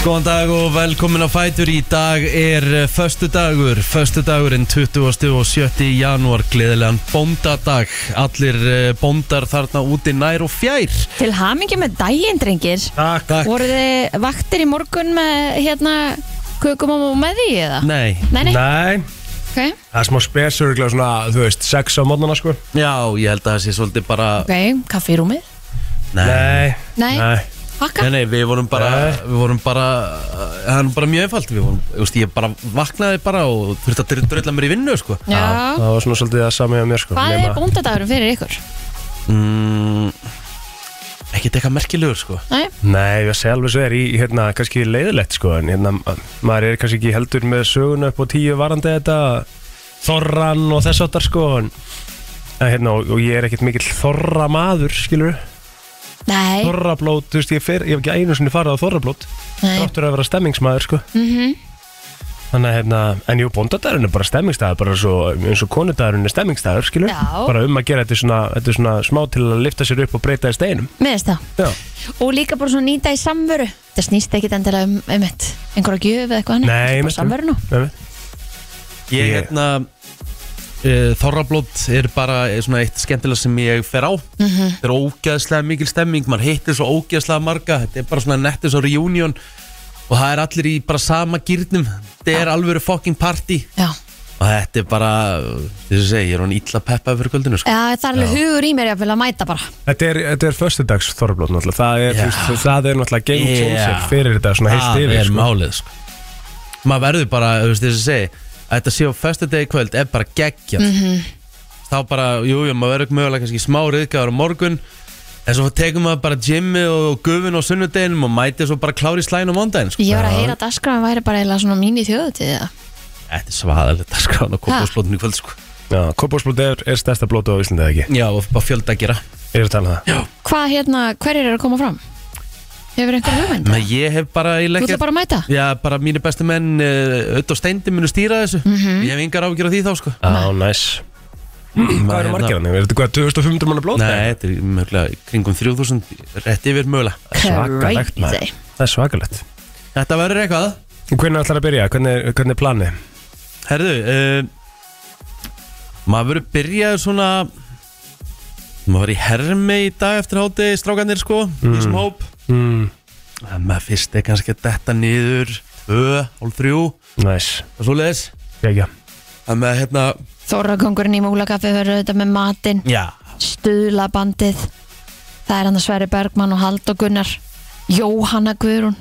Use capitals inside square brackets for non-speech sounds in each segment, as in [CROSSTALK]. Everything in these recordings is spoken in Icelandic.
Góðan dag og velkomin á Fætur. Í dag er förstu dagur Förstu dagurinn 20. og 7. janúar. Gleðilegan bóndadag. Allir eh, bóndar þarna úti nær og fjær. Til hamingi með daginn, drengir. Takk, takk. Voru þið vaktir í morgun með hérna kökum og með því eða? Nei, Nei, nei, Nei, ok, það er smá spesur svona, þú veist, sex á mótnana sko. Já, ég held að það sé svolítið bara ok, kaffi í rúmið? Nei, Nei, nei pakka Nei, nei, við vorum bara, við vorum bara, það er bara mjög einfalt, við vorum, ég veist, ég bara vaknaði bara og þurfti að drölla mér í vinnu, sko. Já, Það var svona svolítið að samið á mér sko hvað er bóndadagurum fyrir ykkur? Mm, ekkert eitthvað merkilegur, sko. Nei, Nei, ég segi alveg svo er í, hérna, kannski leiðilegt sko En hérna, maður er kannski ekki heldur með söguna upp á tíu varandi þetta Þorran og þess áttar sko En, en hérna, og, og ég er ekkert mikill þorra maður, skilur nei, Þorrablót, þú veist, ég, fer, ég hef ekki einu sinni farið á þorrablót nei. Þáttur að vera stemmingsmaður sko Mm Þannig að hérna, en jú, bóndadagurinn er bara stemmingstæður, bara svo, eins og konudagurinn er stemmingstæður, skilur? Já. Bara um að gera þetta er svona, þetta er svona smá til að lifta sér upp og breyta í steinum. Meðist það Já. Og líka bara svona nýta í samveru Það snýst ekkit endilega um, um eitt einhverja gjöf eða eitthvað annað. Nei, Bara einmitt. samveru nú veit. Ég, Ég- hérna, Þorrablót er bara eh, svona eitt skemmtilega sem ég fer á. Þetta er ógeðslega mikil stemming, mann hittir svo ógeðslega marga, þetta er bara svona nettis og reunion. Og það er allir í bara sama gýrnum, þetta er alvöru fucking party. Já, og þetta er bara, þess að segja, ég er hann illa peppaði fyrir kvöldinu, sko. Já það er alveg hugur í mér jafnvel að mæta bara. Þetta er, þetta er föstudags þorrablót náttúrulega, það er, veist, það er náttúrulega game changer Já. fyrir þetta svona heilt Það yfir, er sko. málið, sko. Maður verður bara, þú veist, þess að segja, að þetta sé á föstu degi kvöld er bara geggjað. Þá bara, jú, jú, maður verður mögulega kannski smá riðgæður á morgun, en svo tekum maður bara gymmi og gufin á sunnudeginum og mæti svo bara klári slæn á mondaginn, sko. Ég var að heyra að dagskráin væri bara eiginlega svona mín í þjóðutíð eða? Þetta er svaðalegt að skrána á kópásblótinu í kvöld, sko. Já, kópásblót er, er stærsta blótu á Íslandi eða ekki? Já, og bara fjölda að gera. Ég er að tala um það. Hvað hérna, hverjir eru að koma fram? Hefur einhver hugmynd? Men ég hef bara, Þú ætla bara að mæta? Já, bara mínu bestu menn, Ödd og Steindi munu stýra þessu. Ég hef yngar ágjör á því þá, sko. Já, næs. Hvað eru margir hann? Er þetta hvað, 2500 manna blót? Nei, þetta er mögulega kringum 3000 rétt yfir mögulega Svakalegt, maður. Það er svakalegt. Þetta verður eitthvað Hvernig ætlar að byrja? Hvernig, hvernig er planið? Herðu uh, Maður verður byrjaður svona Maður var í hermi í dag eftir háti Strákanir sko, í þessum hóp Mm, Maður fyrst er kannski að detta niður. Tvö, hálf þrjú. Næs. Og svo leiðis hérna Þórrakongurinn í Múlakaffi verður þetta með matinn. Stuðlabandið Það er hann að Sverri Bergmann og Hald og Gunnar. Jóhanna Guðrún.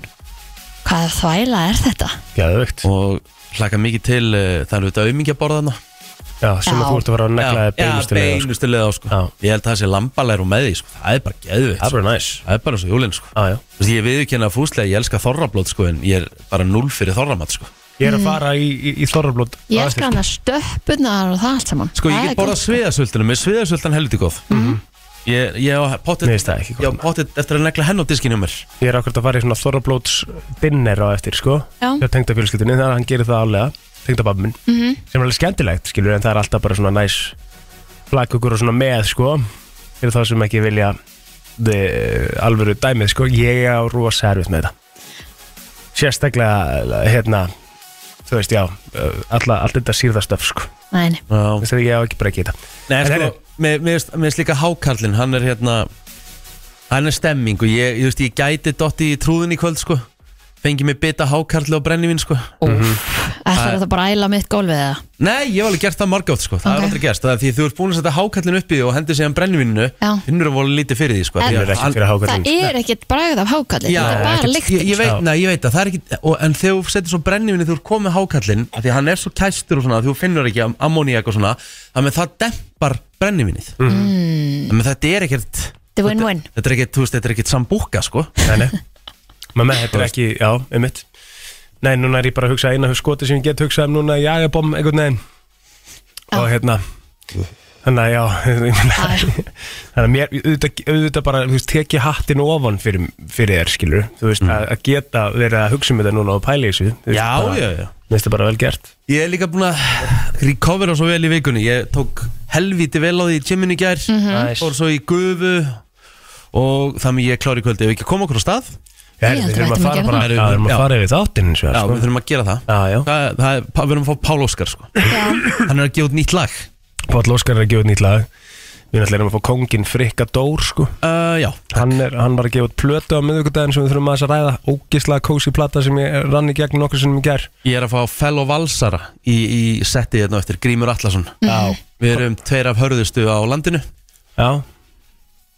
Hvaða þvæla er þetta? Gæðvögt. Og hlaka mikið til uh, Það er auðvitað auðmingjaborðana Já, sem Já. að þú ert að fara að negla Já, beinustu leið, sko. beinustu leið á sko Já. Ég held að það sé lambalæru með því sko. Það er bara geðvitt Það er sko. bara næs. Það er bara svo jólinn sko Já, já. Þú veist, Ég viðurkenna fúslega, ég elska þorrablót sko En ég er bara null fyrir þorramat sko Ég er að fara í, í, í þorrablót Ég elskar hann að stöppunar og það allt saman Sko ég Það get borðað gott. sviðasvöldinu Með sviðasvöldan helviti góð Ég, ég á það ekki gott. Ég á pottet eftir að negla henn á diskinu mér Ég er akkurat að fara í svona þorrablóts dinner á eftir, sko Já. Hjá tengda fjölskyldunni, þannig að hann gerir það álega Tengda babbi minn Mhm. Sem er alveg skemmtilegt, skilur En það er alltaf bara svona næs Flagkukur og svona með, sko Fyrir þá sem ekki vilja the, Alvöru dæmið, sko. Ég á rosa erfitt með þetta. Sérstaklega, hérna Þú veist, já alla, Allt þetta sýrðastöf, sko. Nei, nei. Já. Þess að ég á ekki bara ekki þetta. Nei En sko, mér finnst- líka hákarlinn Hann er hérna Hann er stemming og ég, ég, veist, ég gæti dotti í trúðin í kvöld sko Fengi mig bita hákarli og brennivín sko. Úf, ætlar þetta bara að æla mitt gólfið eða? Nei, ég hef alveg gert það margátt sko. Það Ok. er aldrei gerst, það er því þú ert búin að setja hákarlinn uppi og hendur sig hann brennivíninu Já. Finnur að voru lítið fyrir því sko. En- því Það að er ekki hann- fyrir Það hákallin er ekkert bragð af hákalli Já, Þetta er bara ekkert- lyktin ég, ég, veit, nei, ég veit að það er ekki og, En þegar þú setur svo brennivinni þú er komið hákallin af Því að hann er svo kæstur og svona Því þú finnur ekki ammóníak og svona Þannig að það dempar brennivinnið mm. Þannig að þetta er ekkert Þetta er win-win. Þetta er ekkert, þú veist, þetta er ekkert sambúka sko. Nei, nei [LAUGHS] Mamma, þetta er ekki, já, um mitt Nei, núna er ég bara að hugsa eina skoti sem ég get hugsað um núna Jægabom, einhvern veginn. Og hérna Þannig að já [LAUGHS] ég Þannig að mér, auðvitað, auðvitað bara Þú veist, teki hattin ofan fyrir, fyrir þér skilur Þú veist, að, að geta verið að hugsa um þetta núna og pæla í þessu. Þú veist, Já, já, já. Mér finnst það bara vel gert. Ég er líka búin að recovera svo vel í vikunni. Ég tók helvíti vel á því í gyminu gær. Næs. Fór svo í gufu Og þannig ég er klár í kvöldi Ef ekki að koma okkur á stað. Ég við þurfum að fara bara við þurfum að fara yfir þáttinn eins og Já, við þurfum að gera það. Já, já. Það, það er, við erum að fá Pál Óskar sko. Já, Hann er að gefa út nýtt lag. Páll Óskar er að gefa út nýtt lag. Við erum að fá kongin Frikka Dór sko. Uh, Já, hann, er, hann var að gefa út plötu á miðvikudaginn sem við þurfum að ræða. Ógislega kósi plata sem ég rann í gegn nokkur sem ég ger ég er að fá Fellow Valsara í, í setti hérna eftir Grímur Atlason. Já, Við erum tveir af hörðustu á landinu. Já.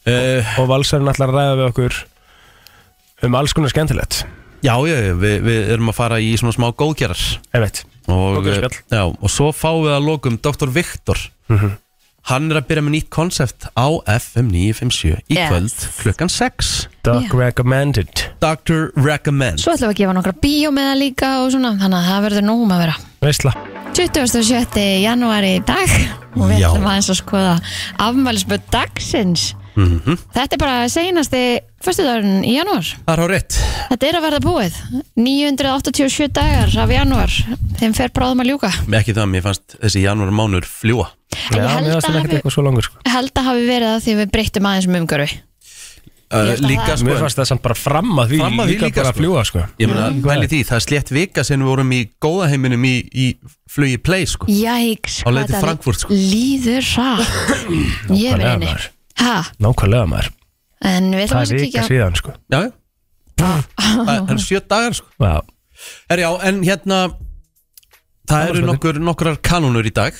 Uh, Og Valsarinn ætlar að ræða við okkur um alls konar skemmtilegt Já, já, já, við, við erum að fara í svona smá góðgerar Ég veit og, Góðgerðarspjall. Mhm. já, og svo fáum við að lokum Dr. Viktor Hann er að byrja með nýtt konsept á FM 957 í Yes. kvöld klukkan 6 Doc Já. recommended Dr. Recommend svo ætlum við að gefa nokkra bíó með það líka og svona, þannig að það verður nógum að vera Veistla 27. janúari í dag og við Já. ætlum aðeins að skoða afmælisböð dagsins Mhm. Þetta er bara seinasti föstudagurinn í janúar Það er á rétt Þetta er að verða búið 987 dagar af janúar þeim fer bráðum að ljúka Ekki það, mér fannst þessi janúar mánur fljúa En Já, ég held mér að það hafi- eitthvað svo langur sko. held að hafi verið að því við breyttum aðeins um umhverfi uh, Líka það- sko Mér fannst það samt bara fram að því Fram að líka, líka, bara sko. að fljúa sko. Ég meina, pæli því, það er slétt vika sem við vorum í góðaheiminum í, í flugi play sko Jæks, til Frankfurt, sko. líður rætt [CLEARS THROAT] Ég maður. Ha, Nákvæmlega maður. En við ætlum Það að er kíkja vika síðan sko. Já, já. Það er sjö dagar sko. Já, Er já, en hérna Það eru nokkur, nokkrar kanónur í dag.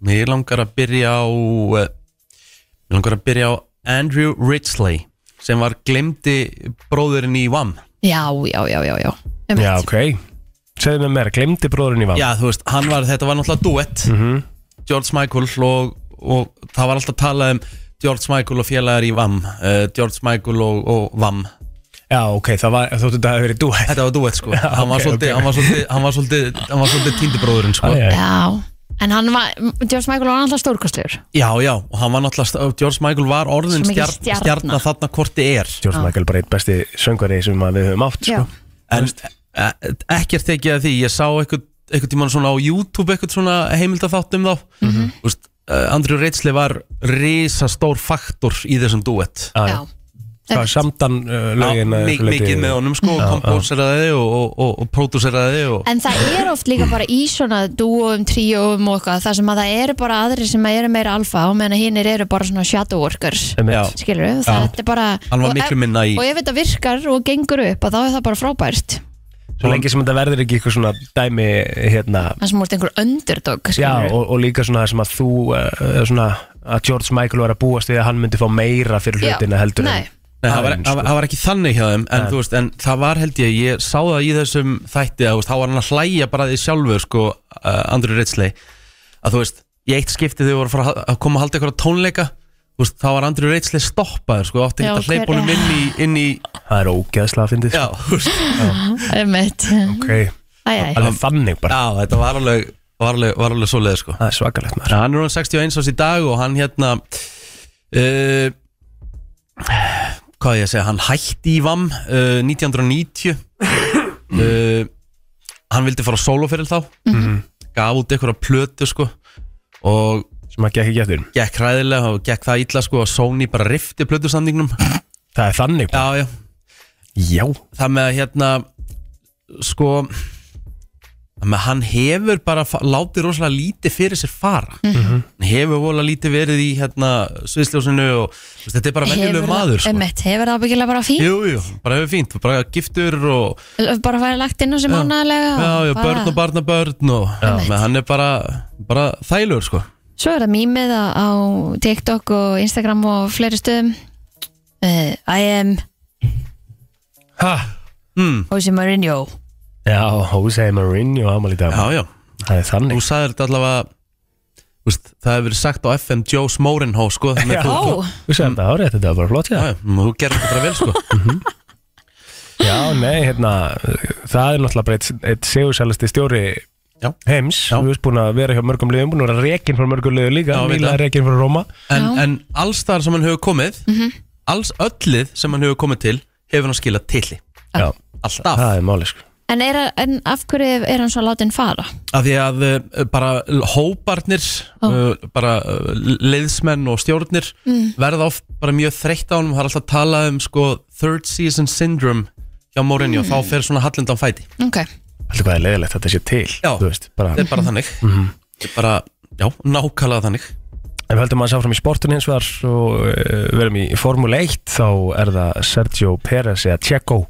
Mér langar að byrja á uh, Mér langar að byrja á Andrew Ridgely sem var glemdi bróðurinn í VAM Já, já, já, já, já. Einmitt. já ok. Segðu mér meira, glemdi bróðurinn í vann Já, þú veist, hann var, þetta var náttúrulega duett. George Michael og, og það var alltaf talað um George Michael og félagar í VAM uh, George Michael og, og VAM Já, ok, það var, þóttu þetta hefur verið duett Þetta var duett sko hann, var ok, svolítið, ok. hann var svolítið Hann var svolítið, hann var svolítið tíndibróðurinn sko Æ. Já, en hann var George Michael var alltaf stórkostlegur Já, já, og hann var náttúrulega George Michael var orðin Svo mikil stjarn, stjarna. stjarna þarna hvort þið er George Michael bara eitt besti söngvari sem að við höfum átt Já, sko. En e- ekkert tekið að því Ég sá eitthvað, eitthvað tímann svona á YouTube Eitthvað svona heimildaþátt um þá mm Mhm. -hmm. Andrew Ridgely var Risastór faktor í þessum duett Já, já. Það er samdan uh, lögin Já, að mi- þessu leyti. Mikið með honum sko. Kompóseraði og, og, og, og pródúseraði og... En það er oft líka bara í svona dúum, tríum og eitthvað þar sem að það eru bara aðrir sem eru meira alfa og meðan hinnir eru bara svona shadow workers skilur við, það er bara Hann var miklu minna í og ef þetta virkar og gengur upp þá er það bara frábært Svo lengi sem þetta verður ekki eitthvað svona dæmi hérna það sem úrst einhver underdog Já, skilur og, og líka svona sem að þú uh, svona, að George Michael var að búast við að hann myndi fá meira fyrir Já. hlutina heldur Nei. en Nei, það var, aðeins, var- það var ekki þannig hjá þeim en, þú veist, en það var held ég, ég sá það í þessum þætti að þú veist, þá var hann að hlæja bara því sjálfur sko, uh, Andrew Ridgely að þú veist, í eitt skipti þegar voru að, fara að- að koma að halda eitthvað tónleika veist, þá var Andrew Ridgely stoppaður sko, átti Já, að hleypa hver- honum inn í, inn í Það er ógeðslega að fyndið já, þú veist, Einmitt. Ok, Æ, æ. alveg þannig bara. Já, þetta var alveg var alveg, var alveg svoleið sko. Það er svakalegt maður. Hann er hann 61 ás í dag og hann hérna uh, hvað á ég að segja hann hætti í VAM uh, 1990 uh, hann vildi fara á soloferil þá. Gaf út einhverja plötu sko. Og sem að gekk ekki eftir. Gekk hræðilega og gekk það illa sko að Sony bara rifti plötusandingnum Það er þannig já, já, Já, það með að hérna sko það með að hann hefur bara fa- látið rosalega lítið fyrir sér fara. Hann hefur vola lítið verið í hérna sviðsljósinu og þú veist, þetta er bara venjulegu Hefur maður það- sko. einmitt, hefur það byggilega bara fín jú, jú, bara hefur fínt, bara giftur og bara færi lagt inn á sig Já. mánaðlega já, já, börn og barnabörn og Einmitt. með hann er bara, bara þælur sko Svo er það mýmið á, á TikTok og Instagram og fleiri stöðum. Uh, I am ha, mm, Jose Mourinho. Já, Jose Mourinho ámali dag. Já, já, Það er þú þannig sagðir þetta allavega þú veist, það hefur verið sagt á FM Joe Smorinho sko Já. þú, Þú segir þetta árið, þetta var bara flott, já. Já, já, þú gerir þetta bara vel sko. [LAUGHS] Já, nei, hérna, það er náttúrulega bara eitt, eitt segursælasti stjóri Já. heims. Já. Þú veist búin að vera hjá mörgum liðum, búin að vera rekin frá mörgum liðum líka Já, veit Míla það. rekin frá Róma. En, Já. en alls þar sem hann hefur komið alls öllið sem hann hefur komið til hefur hann skilað tilli Já, alltaf. Það er máli sko. En, er, en af hverju er hann svo látin fara? af því að uh, bara hóparnir uh, bara uh, leiðsmenn og stjórnir verða oft bara mjög þreytt á hann það er alltaf að tala um sko third season syndrome hjá Mourinho. Þá fer svona hallindan fæti. Ok, Hvað er leiðilegt að þetta sé til Já. Bara þetta er bara þannig. Þetta er bara, já, nákvæmlega þannig. En við höldum að sá fram í sportun hins vegar og uh, verum í Formule 1 þá er það Sergio Pérez eða Checo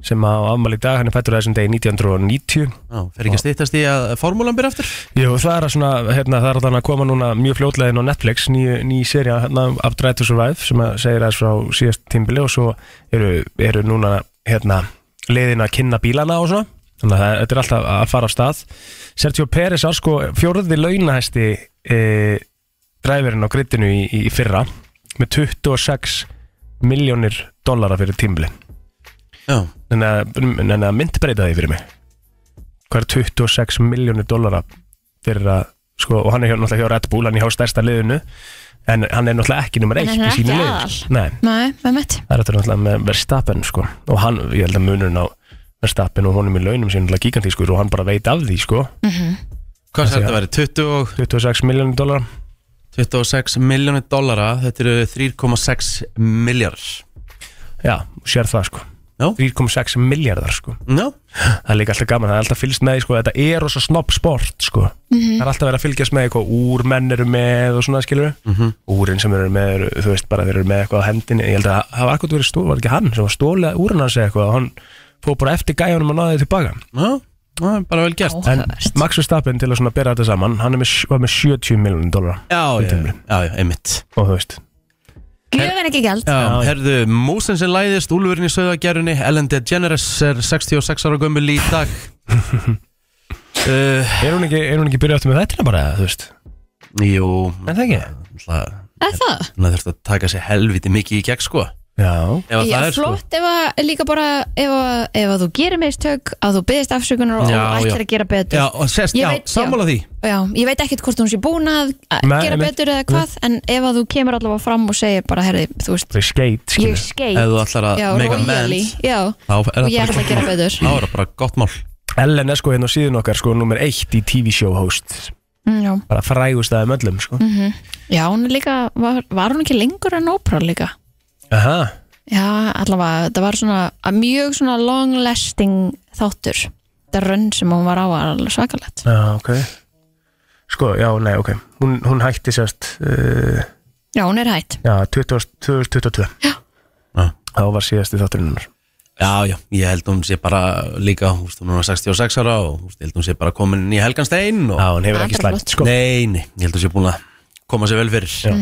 sem á afmæli dag, hann er fættur þessum degi 1990 já, fer ekki að stýttast í að formúlan byrja aftur? Jú, það er að svona, hérna, það er að koma núna mjög fljótlegin á Netflix, ný, ný seria hérna, Up Drive to Survive sem að segir aðeins frá síðast tímbili og svo eru, eru núna hérna, liðin að kynna bílana og svona þannig að það- þetta er alltaf að fara af stað. Sergio Pérez var sko fjórði launahæsti e, dræfurinn á grittinu í, í fyrra með 26 miljónir dollara fyrir tímbili já, en að, en að myndbreyta því fyrir mig. Hvað er 26 miljónir dollara fyrir að sko, og hann er hjá, náttúrulega hjá Red Bull, hann er hjá stærsta liðinu en hann er náttúrulega ekki nummer eitt í sínu aðal. Nei, nei, það er náttúrulega með Verstappen sko. og hann, ég held að munurinn á Verstappen og honum í launum sér náttúrulega gigantískur og hann bara veit af því sko. Hvað Þessi, sér þetta verið 20 og 26 miljónir dollara. 26 miljónir dollara þetta eru 3,6 miljardar já, sér það sko. Já. 3,6 miljardar sko. Já, það er líka alltaf gaman, það er alltaf fylgst með sko, þetta er rosa snobb sport sko. það er alltaf verið að fylgjast með eitthvað úr menn eru með og svona skilur Mhm. úrin sem eru með, þú veist bara þeir eru með eitthvað á hendinni, ég held að það var eitthvað verið stól, var ekki hann sem var stólið úrin hans eitthvað og hann fór bara eftir gæjanum og náði því tilbaka. Já, já, bara vel gert. En Áhugavert. Max Verstappen til að svona bera þetta saman hann er með, var með 70 miljonum dólar já, já, já, já, einmitt. Og þú veist, Gjöfin ekki gæld Já, herðu, músin sem læðist, úlfurinn í sögðagerunni Ellen DeGeneres er 66 ára gömul í dag. Uh, [LAUGHS] er hún ekki, er hún ekki byrjað aftur með þetta bara, þú veist, Jú. En það ekki? Það Er það? þurft að taka sér helviti mikið í gegn sko já, Ef Já, er sko. flott ef að líka bara ef að, ef að þú gerir mistök að þú byggðist afsökunar og já. að gera betur. Já, og sérst, Ég já, veit, já. sammála því. Já, ég veit ekkert hvort hún sé búin að gera einmitt. betur eða hvað en ef að þú kemur allavega fram og segir bara, herði, þú veist, er skate, ég skilur skeit Ef þú ætlar að er það og ég bara ætla að gera betur. Þá er það bara gott mál. Ellen er sko hérna á síðun okkar sko nummer eitt í TV show host. Mm, Já, bara frægust aðeim öllum sko. Já hún er líka, var, var hún ekki lengur en ópra líka? Aha, Já, allavega, þetta var svona mjög svona long lasting þáttur. Þetta rönn sem hún var á var alveg svakalett já ok. Sko, já, nei, ok. Hún, hún hætti sérst uh, Já, hún er hætt. Já, 20, 2022 Já. Þá var síðasti þátturinn hennar. Já, já, ég held hún sé bara líka Þú veist, hún er 66 ára og þú veist, ég held hún sé bara komin inn í Helganstein og... Já, hún hefur Það ekki slæmt sko. Nei, nei, ég held hún sé búin að koma sér vel fyrir. Já.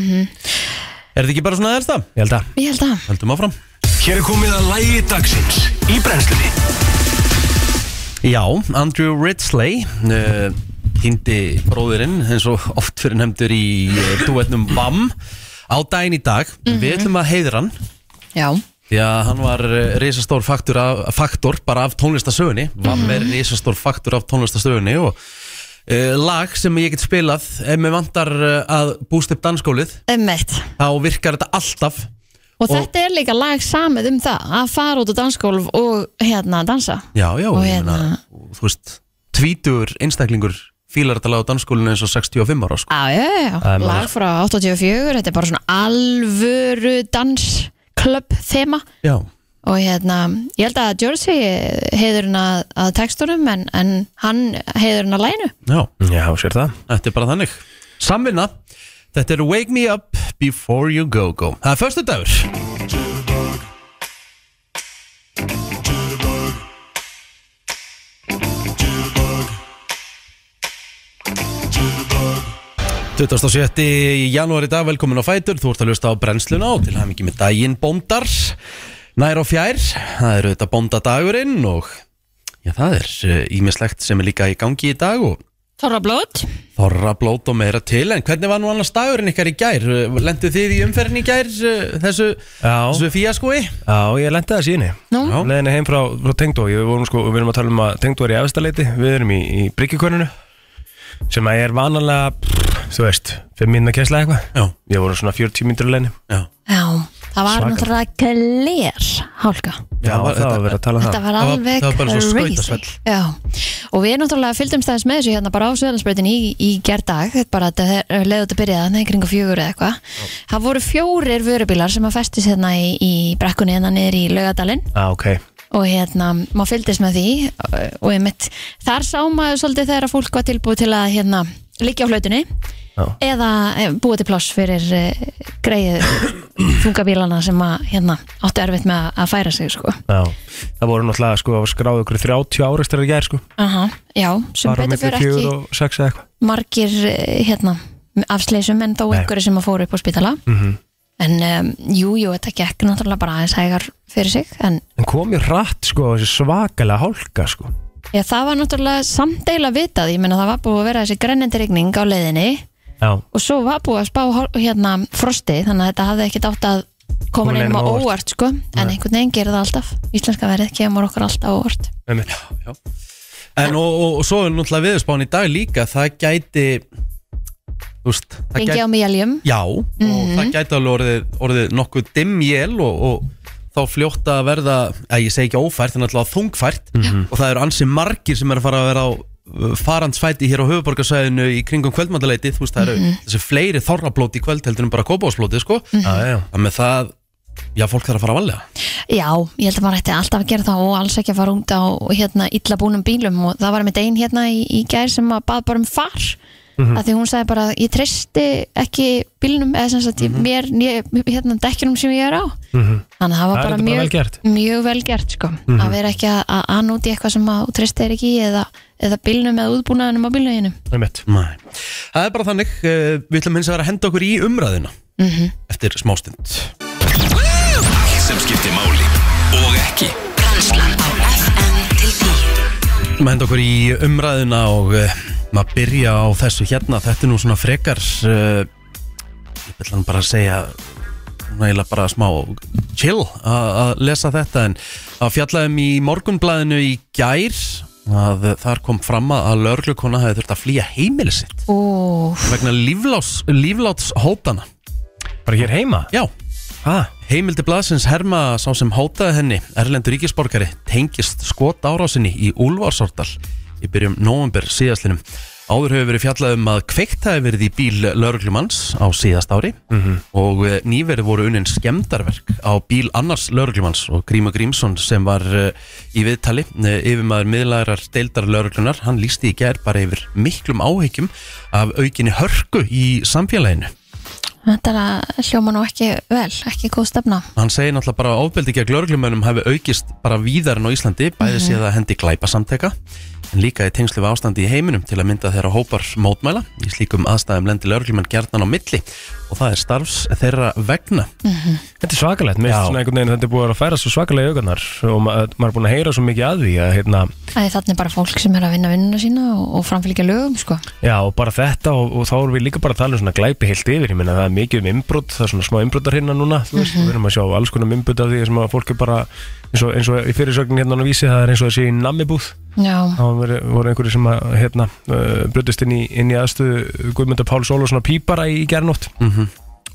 Er þetta ekki bara svona aðeins það? Ég held að. Ég held að. Heldum áfram. Hér er komið að lægi dagsins í brennslunni. Já, Andrew Ridsley uh, Hindi bróðurinn eins og oft fyrir nefndur í uh, duetnum VAM á daginn í dag. Við ætlum að heiðra hann. Já, því að hann var uh, risastór faktor, af, faktor bara af tónlistasögunni VAM er risastór faktor af tónlistasögunni og lag sem ég get spilað ef mér vantar uh, að búst upp dansskólið emmett þá virkar þetta alltaf. Og, Og- þetta er líka lag samið um það að fara út á dansgólf og hérna dansa. Já, já, Og ég meina, hérna- þú veist tvítur einstaklingur fílar þetta lag á dansskólinu eins og 65 ára sko. Já, já, já, er lag frá 84 Þetta er bara svona alvöru dansklubb þema. Já, og hérna, ég held að Jersey heiðurinn að, að textunum en, en hann heiðurinn að lænu já. Já, sér það. Þetta er bara þannig. Samvinna. Þetta er Wake Me Up Before You Go Go. Það er förstu dagur. Tuttast og sjötti í janúar í dag, velkomin á Fætur. Þú ert að hlusta á brennsluna og til hafði mikið með daginn bóndar Nær og fjær, það eru þetta bóndadagurinn og já, það er ímislegt sem er líka í gangi í dag og Þorra blót Þorra blót og meira til En hvernig var nú annars dagurinn ykkar í gær? Lendu þið í umferðin í gær eh, Þessu, þessu fíaskói? já ég lendi það síðan Já. Leðinni heim frá, frá Tengdó. Við, vorum, sko, við erum að tala um að Tengdó er í efstaleiti Við erum í, í Bryggjukonunu Sem að er vanalega pff, Þú veist, 5 minna kessla eitthvað. Já, Ég voru svona 40 mínútur leðinni já. Já, það var Svaka. náttúrulega gler hálka. Já, var- það var verið að tala um Þetta það. var Það var- alveg það var bara svo crazy. skautasvell. Já, og við náttúrulega fylgdumst aðeins með þessu hérna bara á Söðlandsbreytin í, í gerðdag þetta bara að þetta leiði út að byrja þannig kringu fjögur eða eitthvað. Það voru fjórir vörubílar sem að festist hérna í, í brekkunni hérna niður í laugadalinn Já, ok. Og hérna, maður fylgdist með því. Og ég mitt, þar sá maður svolítið þegar að fólk var tilbúið til að hérna, liggja á flautunni. Eða eh, búið til pláss fyrir uh, greið [COUGHS] þungabílana sem að hérna, áttu erfitt með að- færa sig sko. Já, það voru náttúrulega sko skráðu ykkur 30 áreistar í gær sko. Aha, já, sem Bara betur fyrir ekki margir eh, hérna, afsleisum en þó Nei. einhverju sem að fóru upp á spítala. Mhm. en um, jú, jú, þetta gekk náttúrulega bara aðeins hægar fyrir sig en En kom ég rætt sko þessi svakalega hálka sko. Já, það var náttúrulega samdeila vitað, ég meina það var búið að vera þessi grennandi rigning á leiðinni Já, og svo var búið að spá hérna frosti, þannig að þetta hafði ekkit átt að koma neinum neinum á óvart. óvart, sko, en einhvern veginn gerir það alltaf. Íslenska verið kemur okkur alltaf á óvart. Einmitt. Já. En og, og, og svo er náttúrulega viðspán í dag líka. Það gæti Þú veist það Gengi gæti, á mjöljum Já, og það gæti alveg orðið, orðið nokkuð dimmjél og, og þá fljótt að verða að ég segi ekki ófært, en alltaf þungfært. Og það eru ansi margir sem er að fara að vera á farandsfæti hér á höfuborgarsæðinu í kringum kvöldmandaleiti, þú veist það eru þessi fleiri þorrablóti í kvöld heldur en bara kópásblóti sko, Já, já. Þannig með það já, fólk þarf að fara að valega Já, ég held að maður ætti alltaf að gera það og alls ekki að fara út á hérna illa búnum bílum og það var með einn hérna í, í gær sem að bað bara um far. Mhm. af því hún sagði bara ég treysti ekki bílnum eða sem sagt Mhm. mér, né- hérna dekkjunum sem ég er á. Þannig að það var Það er bara bara mjög vel mjög vel gert sko. Að vera ekki að, að annúti eitthvað sem að þú treystir ekki eða, eða bílnum eða útbúnaðunum á bílnum. Það er bara þannig, uh, við ætlum hins vegar að henda okkur í umræðina Mhm. eftir smástund Allt sem skiptir máli og ekki. Brennslan á FM til 10 Við henda okkur í umræðina og uh, maður byrja á þessu hérna. Þetta er nú svona frekar uh, Ég vil hann bara að segja Svona eiginlega bara smá chill að að lesa þetta En að fjallaðum í morgunblæðinu í gær að þar kom fram að lörglukona hefði þurft að flýja heimili sitt. Úf, vegna lífláts, lífláts hótana Bara hér heima? Já, Hæ? Heimildi blaðsins herma sá sem hótaði henni. Erlendur ríkisborgari tengist skot árásinni í Úlfarsortal í byrjum november síðastlinum Áður hefur verið fjallað um að kveikt hafi verið í bíl lauruglumanns á síðast ári. Og eh, nýverið voru unnin skemdarverk á bíl annars lauruglumanns og Gríma Grímsson sem var eh, í viðtali eh, yfirmaður miðlærar deildar lauruglunar hann lísti í gerð bara yfir miklum áhyggjum af aukinni hörku í samfélaginu. Þetta er að hljóma nú ekki vel, ekki góð stefna. Hann segir náttúrulega bara að ofbeldi gegn lauruglumönnum hafi aukist bara víðar en á Íslandi, bæði séð að hendi glæpasamteka en líka í tengslu við ástandi í heiminum til að mynda þeirra hópar mótmæla í slíkum aðstæðum lendi lauruglumenn gerðan á milli. Og það er starfs þeirra vegna. Þetta er svakalegt, mér finnst svona einhvern veginn þetta er búið að færa svo svakalega í augarnar og ma maður er búin að heyra svo mikið að því að hérna, er þannig bara fólk sem er að vinna vinnuna sína og, og framfylgja lögum sko. já og bara þetta og, og þá erum við líka bara að tala um svona glæpi heilt yfir, ég meina það er mikið um innbrot, það er svona smá innbrotar hérna núna, þú veist, við erum að sjá alls konar innbrot af því sem að fólk er bara, eins og, eins og í fyrirsögnin hérna á vísi, það er eins og þessi nammibúð, Já, það voru, voru einhverju sem að hérna, uh, brutist inn í, inn í aðstöðu Guðmundar Páls Ólafsson pípara í gernótt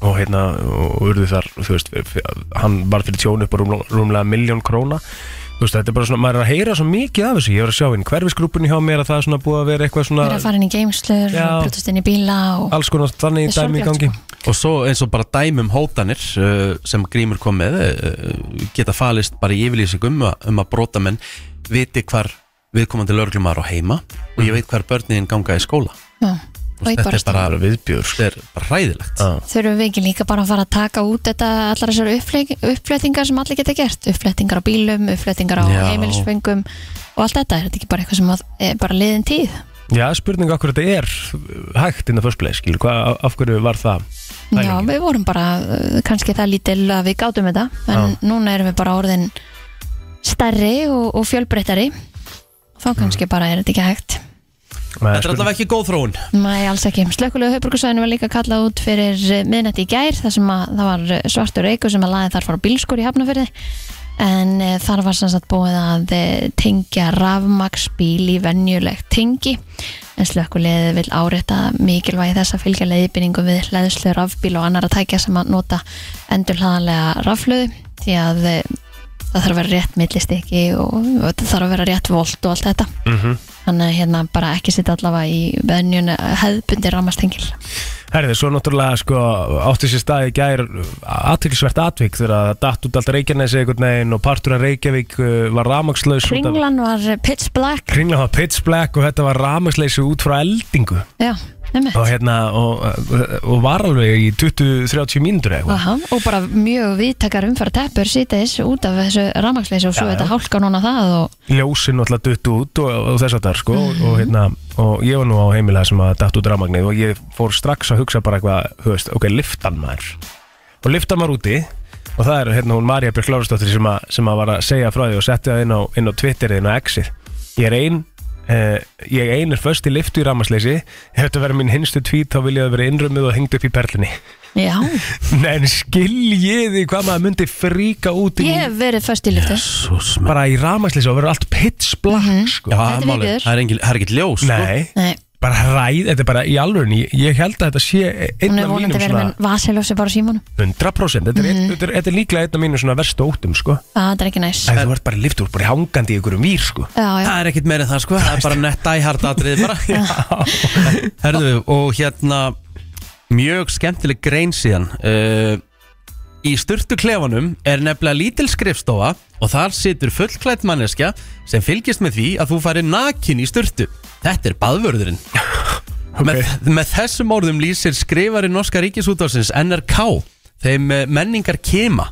og hérna og urðu þar, þú veist, hann var fyrir tjónu upp á rúmlega, miljón króna veist, þetta er bara svona, maður er að heyra svo mikið af þessu, ég var að sjá inn hverfisgrúpunni hjá mér að það er svona búið að vera eitthvað svona vera að fara inn í geimslur Já. brutast inn í bíla og alls konar þannig Það er dæmi í sorglegt, gangi. og svo eins og bara dæmum hótanir uh, sem Grímur kom með uh, geta falist bara í yfirlýsingum um, að- um að brotamenn viti hvar viðkomandi lauruglumar á heima og ég veit hvar börnin ganga í skóla. Já. Ég þetta er bara, bara viðbjör sko. þetta er bara hræðilegt. Já. þurfum við ekki líka bara að fara að taka út þetta allar þessar uppfle- uppflettingar sem allir geta gert? Uppflettingar á bílum, uppflettingar á Já. heimilisfengum og allt þetta, er þetta ekki bara eitthvað sem er bara liðin tíð? Já, spurning okkur þetta er hægt inn á first place, skilur, hvað, af hverju var það Já, Pælingin. við vorum bara uh, kannski það lítil að við gátum þetta en núna erum við bara orðin stærri og, og fjölbreyttari. Þá kannski bara er þetta ekki hægt Þetta er allavega ekki góð þróun. Nei, alls ekki. Slökkulega höfbrukusvæðinu var líka kallað út fyrir miðnætti í gær þar sem að það var eh, svartur reykur sem að laði þar fara bílskur í hafnafyrði en e, þar var sem sagt búið að e, tengja rafmaksbíl í venjulegt tengi. En slökkulega vil árétta mikilvægi þess að fylgja leiðbynningu við hlæðslu rafbíl og annar að tækja sem að nota endurhlaðanlega raflöðu því að e, það þarf að vera rétt millistikki og, og það þarf að vera rétt volt og allt þetta. Mhm. Þannig að hérna bara ekki sitta allavega í venjun hefðbundi ramastengil Herði, svo náttúrulega sko átti sér stað í gær aðtilsvert atvik þegar það datt út allt Reykjanesi einhvern veginn og partur af Reykjavík var ramagslaus Kringlan var pitch black. Kringlan var pitch black og þetta var ramagsleysi út frá eldingu. Já, og hérna og, og var alveg í 20-30 mínútur og bara mjög viðtakar umfæra teppur sýtis út af þessu rafmagnsleysi og svo þetta hálka núna það og ljósin alltaf dutt út og, og þess að það sko og, hérna, og ég var nú á heimilega sem að datt út rafmagnið og ég fór strax að hugsa bara eitthvað, veist, ok, liftan maður. Og liftan maður úti og það er hérna hún Marja Björk Lárastóttir sem, sem að var að segja frá því og setti það inn á, inn á Twitterið inn á Exið ég er ein Uh, ég ein er först í liftu í rafmagnsleysi. Ef þetta verður mín hinstu tvít þá vil ég að vera innrömmuð og hengt upp í perlinni Já, Nei, [LAUGHS] en skiljiði hvað maður myndi fríka út í ég hef verið först í lyftu. Jésús bara í rafmagnsleysi og verður allt pitch black sko. Já, Þetta er málið, viðbjóður. það er engin- það er ekkert ljós sko. Nei, Nei, bara hræð, þetta er bara í alvörunni ég, ég held að þetta sé einn hún er af vonandi mínum verið svona með vasiljósi bara á símanum. 100% þetta er, mm þetta, er, þetta er líklega einn af mínum svona verstu óttum sko. Það er ekki næs. Að þú ert bara lift, ert bara hangandi í einhverjum vír sko. Já, já, Það er ekkert meira en það sko, það er bara nett æhart atrið bara. Herðu, og hérna mjög skemmtileg grein síðan. Uh, Í sturtu klefanum er nefnilega lítil skrifstofa og þar situr fullklætt manneskja sem fylgist með því að þú farir nakin í sturtu. Þetta er baðvörðurinn. [LAUGHS] Með, með þessum orðum lýsir skrifari Norska Ríkisútvarsins NRK þeim eh, menningar kema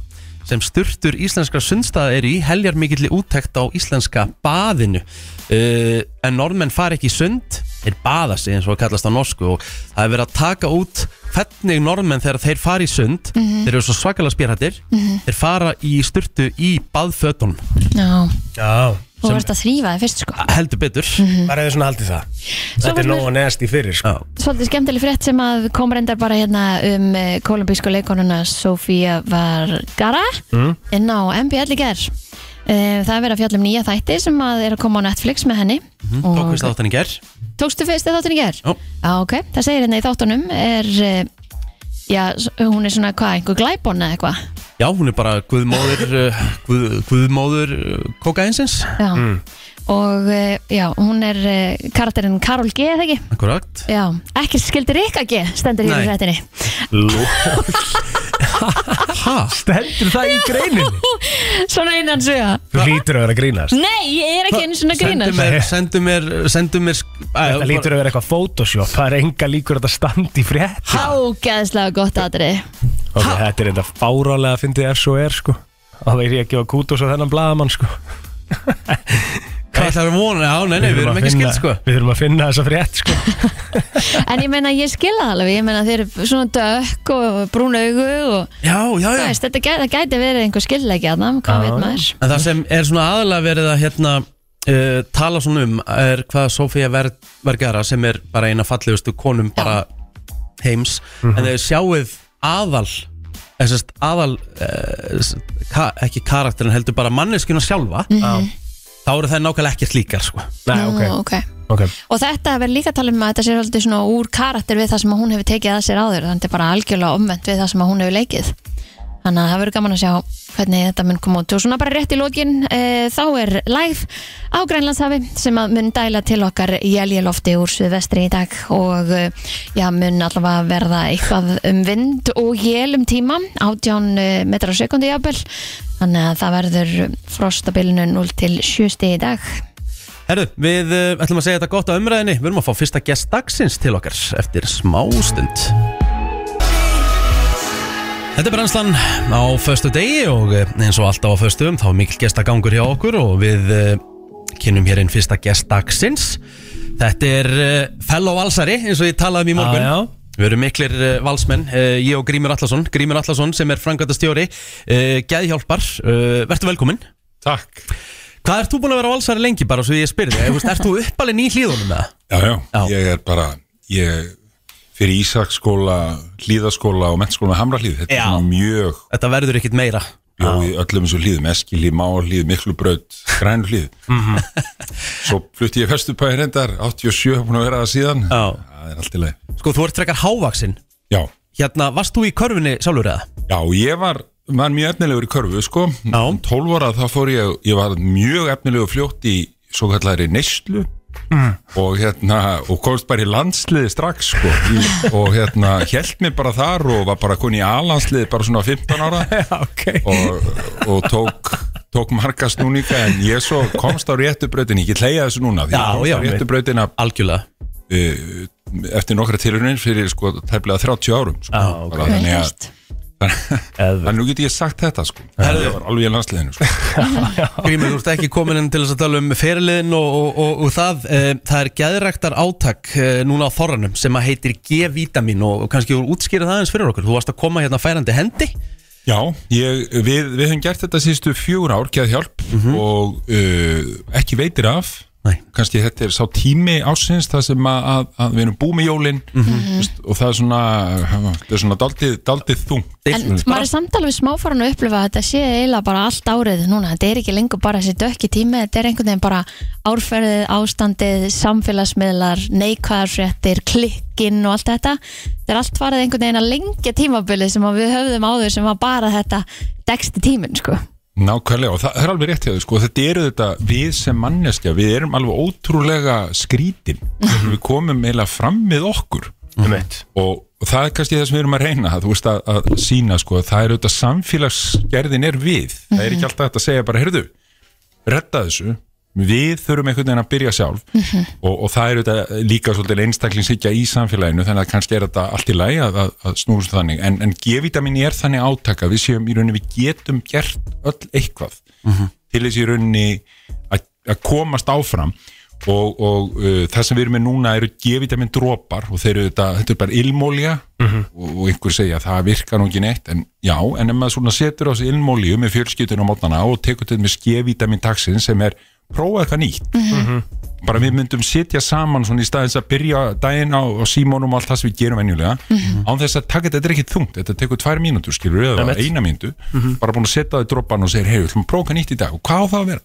sem sturtur íslenskra sundstaða eru í heljar mikilli úttekt á íslenska baðinu. Uh, en norðmenn fara ekki sund þeir baða sig eins og kallast á norsku og það er verið að taka út hvernig norðmenn þegar þeir fara í sund þeir eru svo svakalega spjörhættir þeir fara í sturtu í baðfötunum. Já. Já, Þú verðist að þrýfa þig fyrst sko. Heldur betur. Það er svona haldið það. Þetta er nóg að neðast í fyrir sko. Já. Svolítið skemmtileg frétt sem að kom reyndar bara hérna um uh, kolumbísku leikonuna Sofía Vergara Mm. inn á MBL í ger uh, Það er verið að fjalla um nýja þætti sem að er að koma á Netflix með henni. Tók við státtan í ger Tókstu fyrst þáttin í ger? Já. Já, ok, það segir hérna í þáttunum er, uh, já, s- hún er svona hvað, einhver glæbon eða eitthvað? Já, hún er bara guðmóður uh, guð, guðmóður uh, kokainsins Já, og uh, já, hún er uh, karakterinn Karol G, eða ekki? akkurat. Já, ekki skildir Rikka G, stendur hér í Nei. fréttinni. Ha? Stendur það í greininni? Svona innan suga Þú lítur að vera að grínast. Nei, ég er ekki einu svona sendu grínast. mér, sendu mér, sendu mér Þetta lítur að vera eitthvað Photoshop. Það er enga líkur að þetta standi í frétt Hágeðslega gott aðrið Ok, þetta er enda fárálega að fyndi ef svo er sko. Og það er ég ekki á kútos á þennan blaðamann sko Hvað ætlar að vona? Já, nei, nei, við erum ekki finna- skilt sko. Við þurfum að finna þessa frétt sko. En ég meina, ég skilða það alveg. Ég meina, þeir eru svona dökk og brún augu og Já, já, það já veist, þetta gæti, það gæti verið einhver skilðleiki að það, hvað veit maður? En það sem er svona aðalega verið að hérna uh, tala svona um er hvað Sofía Ver Vergara sem er bara eina fallegustu konum bara heims en þegar sjáuð aðal þessast aðal uh, ka, ekki karakterin heldur bara manneskuna sjálfa. Já, þá eru það nákvæmlega ekkert líkar sko. Nei, Nú, ok, ok. ok Og þetta verður líka að tala um að þetta sé svolítið svona úr karakter við það sem að hún hefur tekið að sér áður þannig að þetta er bara algjörlega omvend við það sem að hún hefur leikið Þannig að það verður gaman að sjá hvernig þetta mun koma út. Og svona bara rétt í lokin e, þá er live á Grænlandshafi sem mun dæla til okkar jæljelofti úr suðvestri í dag. Og e, já, mun allavega verða eitthvað um vind og jél um tíma átján e, metra á sekundi jafnvel. Þannig að það verður frostabilinu 0 til 7 stig í dag. Herru, við ætlum að segja þetta gott á umræðinni Við erum að fá fyrsta gest dagsins til okkar eftir smá stund Þetta er brennslan á föstu degi og eh, eins og alltaf á föstum þá er mikil gestagangur hjá okkur og við uh, kynum hér inn fyrsta gest dagsins. Þetta er uh, fellow valsari eins og ég talaði um í morgun. Já, Við erum miklir uh, valsmenn, uh, ég og Grímur Allarsson Grímur Allarsson sem er frangvæntastjóri uh, Geðhjálpar, uh, verður velkominn. Takk. Hvað ert þú búin að vera valsari lengi bara svo ég spyrir þig? Þú uppalinn í hlíðunum með það? Já, já, Já. ég er bara Ég fyrir Ísaksskóla Hlíðaskóla og mennskóla með Hamrahlíð Þetta Já. er svona mjög Þetta verður ekkit meira Jó, í öllum þessu hlíðum, Eskilíð, Máhlíð, Miklubraut, Grænuhlíð Mhm. Svo flutti ég Vesturbæði reyndar 87, búin að vera það síðan Já. Það er allt í leið Sko, þú ert frekar hávaksinn Já, Hérna, varst þú í körfunni sjálfur eða? já, ég var, var mjög efnilegur í körfu, sko Já. Um 12 ára þá fór ég, ég var mjög efnilegur fljótt í svo kallari neyslu og hérna og komst bara í landsliði strax sko, í, [LAUGHS] og hérna held mig bara þar og var bara koni í A-landsliði bara svona 15 ára. [LAUGHS] Já, ok. Og, og tók tók marga snúninga en ég svo komst á réttu brautin ég get leiða þessu núna því Já, ég komst já, á réttu brautina Algjörlega. uh, eftir nokkra tilhörnir fyrir sko tæplega 30 árum sko. Já, ok. Bara þannig að að nú get ég sagt þetta sko. Það var alveg í landsliðinu sko. [LAUGHS] Grímur, þú ert ekki komin inn til að tala um feriliðin og, og, og, og það. E, það er geðræktar átak e, núna á þorranum sem að heitir G-vitamin og, og kannski útskýra það eins fyrir okkur. Þú varst að koma hérna færandi hendi. Já, ég, við, við höfum gert þetta síðustu fjögur ár, geð hjálp og uh, ekki veitir af. Kannski þetta er sá tími ásins það sem að, að, að við erum búið með jólin veist, og það er svona það er svona daldið, daldið þung En maður er samtala við smáfóran að upplifa að þetta sé eiginlega bara allt árið núna, þetta er ekki lengur bara þessi dökki tími, þetta er einhvern veginn bara árferðið, ástandið, samfélagsmiðlar, neikvæðarfréttir, klikkinn og allt þetta. Þetta er allt farið einhvern veginn að lengja tímabilið sem við höfðum áður sem var bara þetta deksti tíminn, sko. Nákvæmlega og það, er alveg rétt hjá þau sko þetta eru þetta við sem manneskja við erum alveg ótrúlega skrítin. Við komum eiginlega fram með okkur. Eitt og, það er kannski það sem við erum að reyna þú veist að, að sína sko það er auðvitað samfélagsgerðin er við. Það er ekki alltaf hægt að segja bara heyrðu redda þessu við þurfum einhvern veginn að byrja sjálf og, og það er auðvitað líka svolítið einstaklingshyggja í samfélaginu þannig að kannski er þetta allt í lagi að, að, að snúrst þannig. En, en G-vitamin er þannig átaka. Við séum í rauninni við getum gert öll eitthvað til þessi í rauninni að, að komast áfram. Og, og uh, það sem við erum með núna eru G-vitamin dropar og þeir eru þetta, þetta er bara ilmólja og, og einhver segja að það virkar nú ekki neitt en já, en ef maður svona setur á sig ilmólju með fjölskyldun á mótnana og tekur þetta með G-vitamin dagsinn sem er prófa eitthvað nýtt. Bara við myndum sitja saman svona í staðins að byrja daginn á, á símónum og allt það sem við gerum venjulega. Án þess að taka þetta, þetta er ekki þungt þetta tekur tvær mínútur skilur eða eina mínútu. Bara búin að setja það í droppan og segir hei, við ætlum að prófa nýtt í dag. Og hvað á það að vera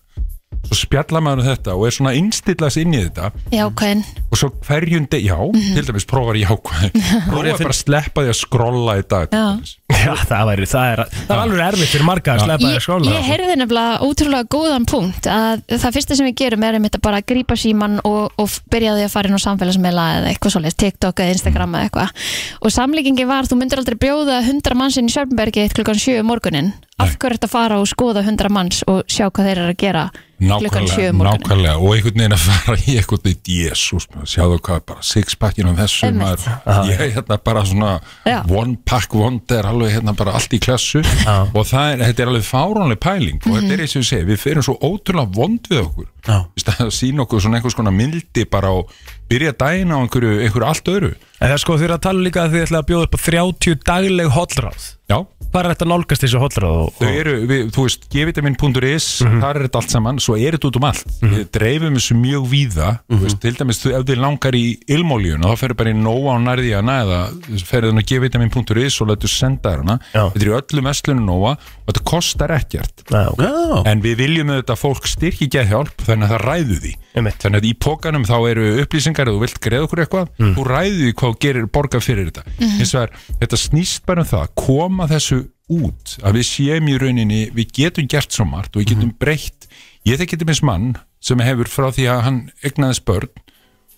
svo spjalla maður um þetta og er svona innstillast inn í þetta. Já, hvern. og svo hverjum deg, já, til dæmis prófar jákvæð [LAUGHS] prófar bara að sleppa því að skrolla í dag til Já. dæmis. Já, það væri, það er, það er alveg erfitt fyrir marga að sleppa þér Ég, skóla ég heyrði nefnilega ótrúlega góðan punkt að það fyrsta sem við gerum er einmitt að bara grípa síman og, og byrja á því að fara inn á samfélagsmiðla eða eitthvað svoleiðis, TikTok eða Instagram eða eitthvað. Og samlíkingi var, þú myndir aldrei brjóða 100 manns inn í Sjörnbergi klukkan 7 um morgunin af hverju þetta fara og skoða 100 manns og sjá hvað þeir eru að gera klukkan 7 Nákvæmlega, og einhvern veginn að fara í eitthvað neitt jésús, sjáðu hvað bara sixpackin og þessu maður, ég er hérna bara svona Já. one pack wonder, alveg hérna bara allt í klassu og það er, þetta er alveg fáránleg pæling. Og þetta er eins og ég segi, við ferum svo ótrúlega vond við okkur. Já. í stað að sína okkur svona einhvers konar mildi bara og byrja daginn á einhverju, einhverju allt öðru. En það er sko, þið er að tala líka að þið ætla að bjóða upp á 30 dagleg hollráð. Já, Hvað er þetta að nálgast þessu hollráð? og- Þau eru, við, þú veist, gvitamin.is þar er þetta allt saman, svo er þetta út um allt. Við dreifum þessu mjög víða þú veist, til dæmis, þú, ef þið langar í ilmóljun þá ferur bara í nóa og nærði hana eða ferur þannig gvitamin.is og letur senda þér hana, Já. þetta er í öllum vestlunum nóa og þetta kostar ekkert. Já, ok. Já, en við viljum auðvitað að fólk styrki geðhjálp þannig að það ræðu því. Einmitt. þannig að í pókanum þá eru upplýsingar ef þú vilt greiða okkur eitthvað, þú ræðu því hvað þú gerir borga fyrir þetta. Hins vegar, þetta snýst bara um það að koma þessu út að við séum í rauninni við getum gert svo margt og við getum breytt. Ég þekki til minns mann sem hefur frá því að hann egnaðist börn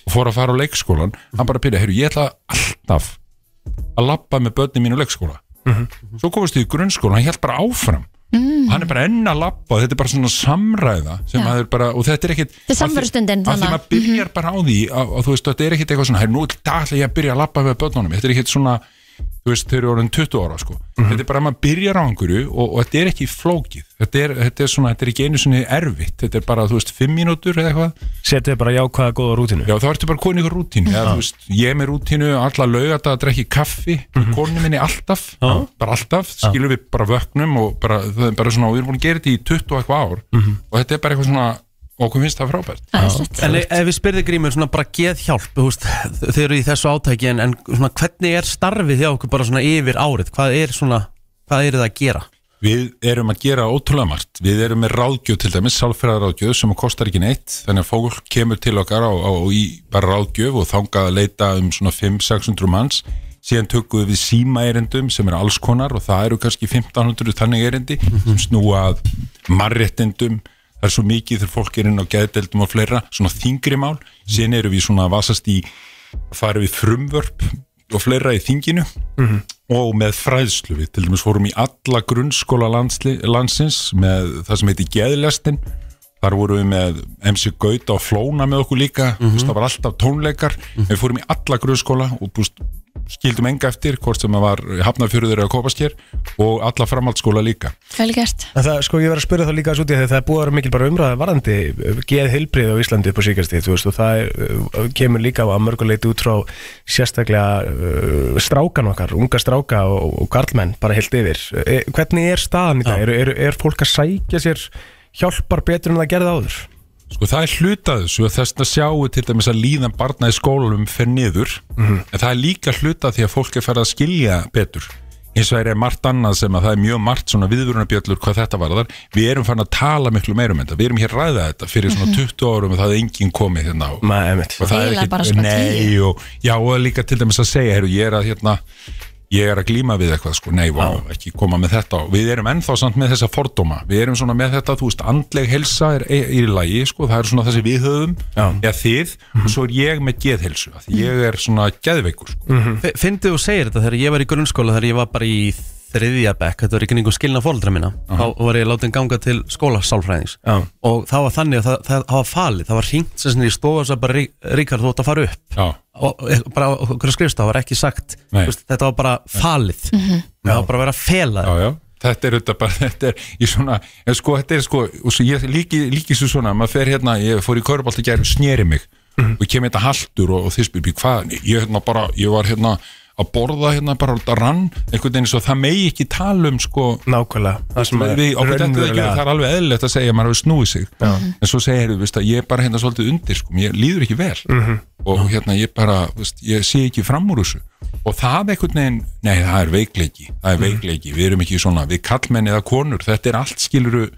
og fór að fara á leikskólan hann bara byrja, heyrðu, ég ætla alltaf að labba með börnin mínu leikskóla. Svo komast þið í grunnskóla, hann held bara áfram. Mm. hann er bara enn að og þetta er bara svona samræða að er bara, og þetta er ekkit Þetta er samverustundin, af því maður byrjar bara á því að, að þú veist, þetta er ekkit eitthvað svona, nú ætla ég að byrja að labba með börnunum, þetta er ekkit svona þú veist, þau eru orðin 20 ára sko. Þetta er bara að maður byrjar á einhverju og, og þetta er ekki flókið, þetta er, þetta er svona þetta er ekki einu svona erfitt, þetta er bara þú veist, 5 mínútur eða eitthvað, Setið bara jákvæða góða rútinu já þá ertu bara konið ykkur rútínu, eða þú veist, ég með rútínu alla laugata að drekki kaffi með konu minni alltaf, bara alltaf skilur við bara vöknum og bara, það er bara svona, við erum búin að gera þetta í 20 og eitthvað ár. Og þetta er bara eitthvað svona og okkur finnst það frábært. En ef við spyrðum grímur svona bara geð hjálp veist, Þau eru í þessu átæki en, en svona, hvernig er starfið hjá okkur bara svona yfir árið Hvað er svona, hvað er það að gera? Við erum að gera ótrúlega margt. Við erum með ráðgjöf til dæmis, sálfræðaráðgjöf sem kostar ekki neitt. Þannig að fólk kemur til okkar á, á, í bara ráðgjöf og þangað að leita um svona 500-600 manns. Síðan tökum við síma erendum sem eru alls konar og það eru kannski 1500 þannig erendi sem snúa að marréttindum, það er svo mikið þegar fólk er inn á geðdeldum og fleira, svona þingri mál. Síðan erum við svona að vasast í farið við frumvörp og fleira í þinginu. Og með fræðslu. Við til dæmis fórum í alla grunnskóla landsli, landsins með það sem heiti geðlestin þar vorum við með MC Gauta og Flóna með okkur líka, mm -hmm. það var alltaf tónleikar við fórum í alla grunnskóla og búst, skildum enga eftir hvort sem það var Hafnafjörður eða Kópasker og alla framhaldsskóla líka Vel gert En það, sko, ég var að spyrja það líka út í því það er búið að vera mikil bara umræða varandi geð heilbrið á Íslandi upp á síkastíð, þú veist, og það er, uh, kemur líka á mörguleiti út frá sérstaklega uh, strákan okkar, unga stráka og, og karlmenn bara heilt yfir. E, hvernig er staðan í það? Er, er, er fólk að sækja sér hjálpar betur en það gerði áður? Sko það er hlutað þessu og þess að sjáu til dæmis að líðan barna í skólanum fer niður. En það er líka hlutað því að fólk er farið að skilja betur. Eins og það er margt annað sem að það er mjög margt svona viðvörunarbjöllur hvað þetta varðar. Við erum farin að tala miklu meira um þetta. Við erum hér að ræða þetta fyrir svona 20 árum og það er enginn komið hérna Nei, einmitt. og það er ekki, nei og, já og líka til dæmis að segja heru, ég er að hérna ég er að glíma við eitthvað sko, nei, vá, ekki koma með þetta. Og við erum ennþá samt með þessa fordóma. Við erum svona með þetta, þú veist, andleg helsa er, í lagi, sko, það er svona þessi við höfum Já. eða þið, og svo er ég með geðhelsu, ég er svona geðveikur, sko, Fyndið þú segir þetta þegar ég var í grunnskóla þegar ég var bara í þriðja bekk þetta var í kringum skilna fóldra mína þá var ég látin ganga til skólasálfræðings. Já. og það var þannig að það, það, það var falið það var hringt sem í stofa og sagði bara "Rí- Ríkard þú ætti að fara upp. Já, og og bara okkur skrifst það var ekki sagt. Þú veist, þetta var bara falið. Það var bara að vera að fela já, já. Þetta er auðvitað bara, [LAUGHS] þetta er í svona, en sko, þetta er sko, og svo ég líki, líki svo svona, maður fer hérna, ég fór í Körbált í gær, sneri mig. Og kem hérna haldur og, og þið spyrir, hvað, ég hérna bara, ég var hérna að borða hérna bara að rann, einhvern veginn svo það megi ekki tala um sko, Nákvæmlega. Það sem við, okkur ekki, það er alveg eðlilegt að segja að maður hefur snúið sig, en svo segir þú veist að ég er bara hérna svolítið undir, sko, mér líður ekki vel. Og hérna ég bara, veist, ég sé ekki fram úr þessu. Og það einhvern veginn, nei það er veikleiki það er veikleiki, við erum ekki svona við kallmenn eða konur, þetta er allt skiluru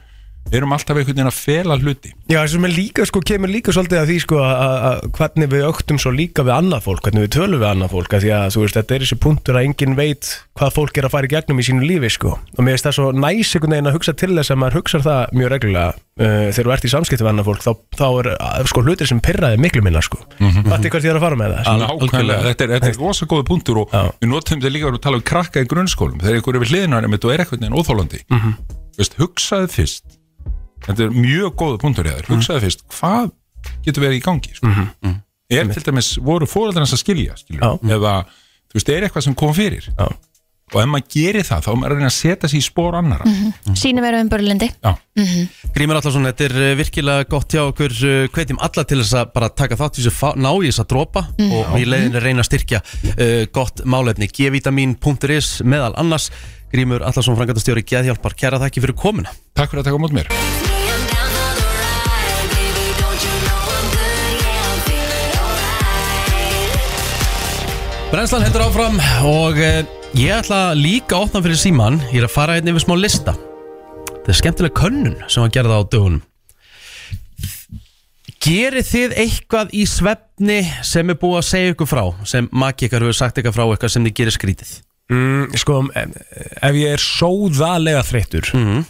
við erum alltaf einhvern veginn að fela hluti Já, þessum er líka, sko, kemur líka svolítið að því, sko, að að hvernig við öktum svo líka við annað fólk, hvernig við tölum við annað fólk, að því að, þú veist, þetta er þessi punktur að enginn veit hvað fólk er að fara í gegnum í sínu lífi, sko, og mér finnst það svo næs einhvern veginn að hugsa til þess að maður hugsa það mjög reglulega, uh, þegar þú ert í samskipti við annað fólk, þá, þá er, uh, sko, hlutir sem pyrraði miklu minna, sko, mm Mhm. -hmm. hvert ég er að fara með það, sko. Al- Nákvæmlega, algjörlega. þetta er, þetta er rosa góða punktur og Já. við notum þetta líka að tala um er er mm Mhm. veist, hugsaðu fyrst þetta er mjög góða punktur í þér. Mhm. hugsaðu fyrst, hvað getur verið í gangi sko? er til dæmis, voru fóreldrarnas að skilja skilur, Já. eða þú veist, er eitthvað sem kom fyrir? Já. og ef maður gerir það, þá er maður að setja sig í spór annara Sýnum veru um börlindi Já, Grímur Allarsson, þetta er eh, virkilega gott hjá okkur eh, hvetjum alla til þess að bara taka þátt í þessu fá- ná í þess að dropa og í leiðinu reyna að styrkja uh, gott málefni. Gvitamin.is meðal annars Grímur Allarsson, frangatastjóri Geðhjálpar, kæra þakki fyrir komuna. Takk fyrir að taka mót mér. Brennslan heldur áfram og uh, ég ætla líka að opna fyrir síman ég er að fara hérna yfir smá lista. Þetta er skemmtileg könnun sem var gerða á dögunum. Gerið þið eitthvað í svefni sem er búið að segja ykkur frá sem maki ykkar hefur sagt ykkar frá eitthvað sem þið gerir skrítið Mm, sko, ef, ég er sóðalega þreyttur Mhm.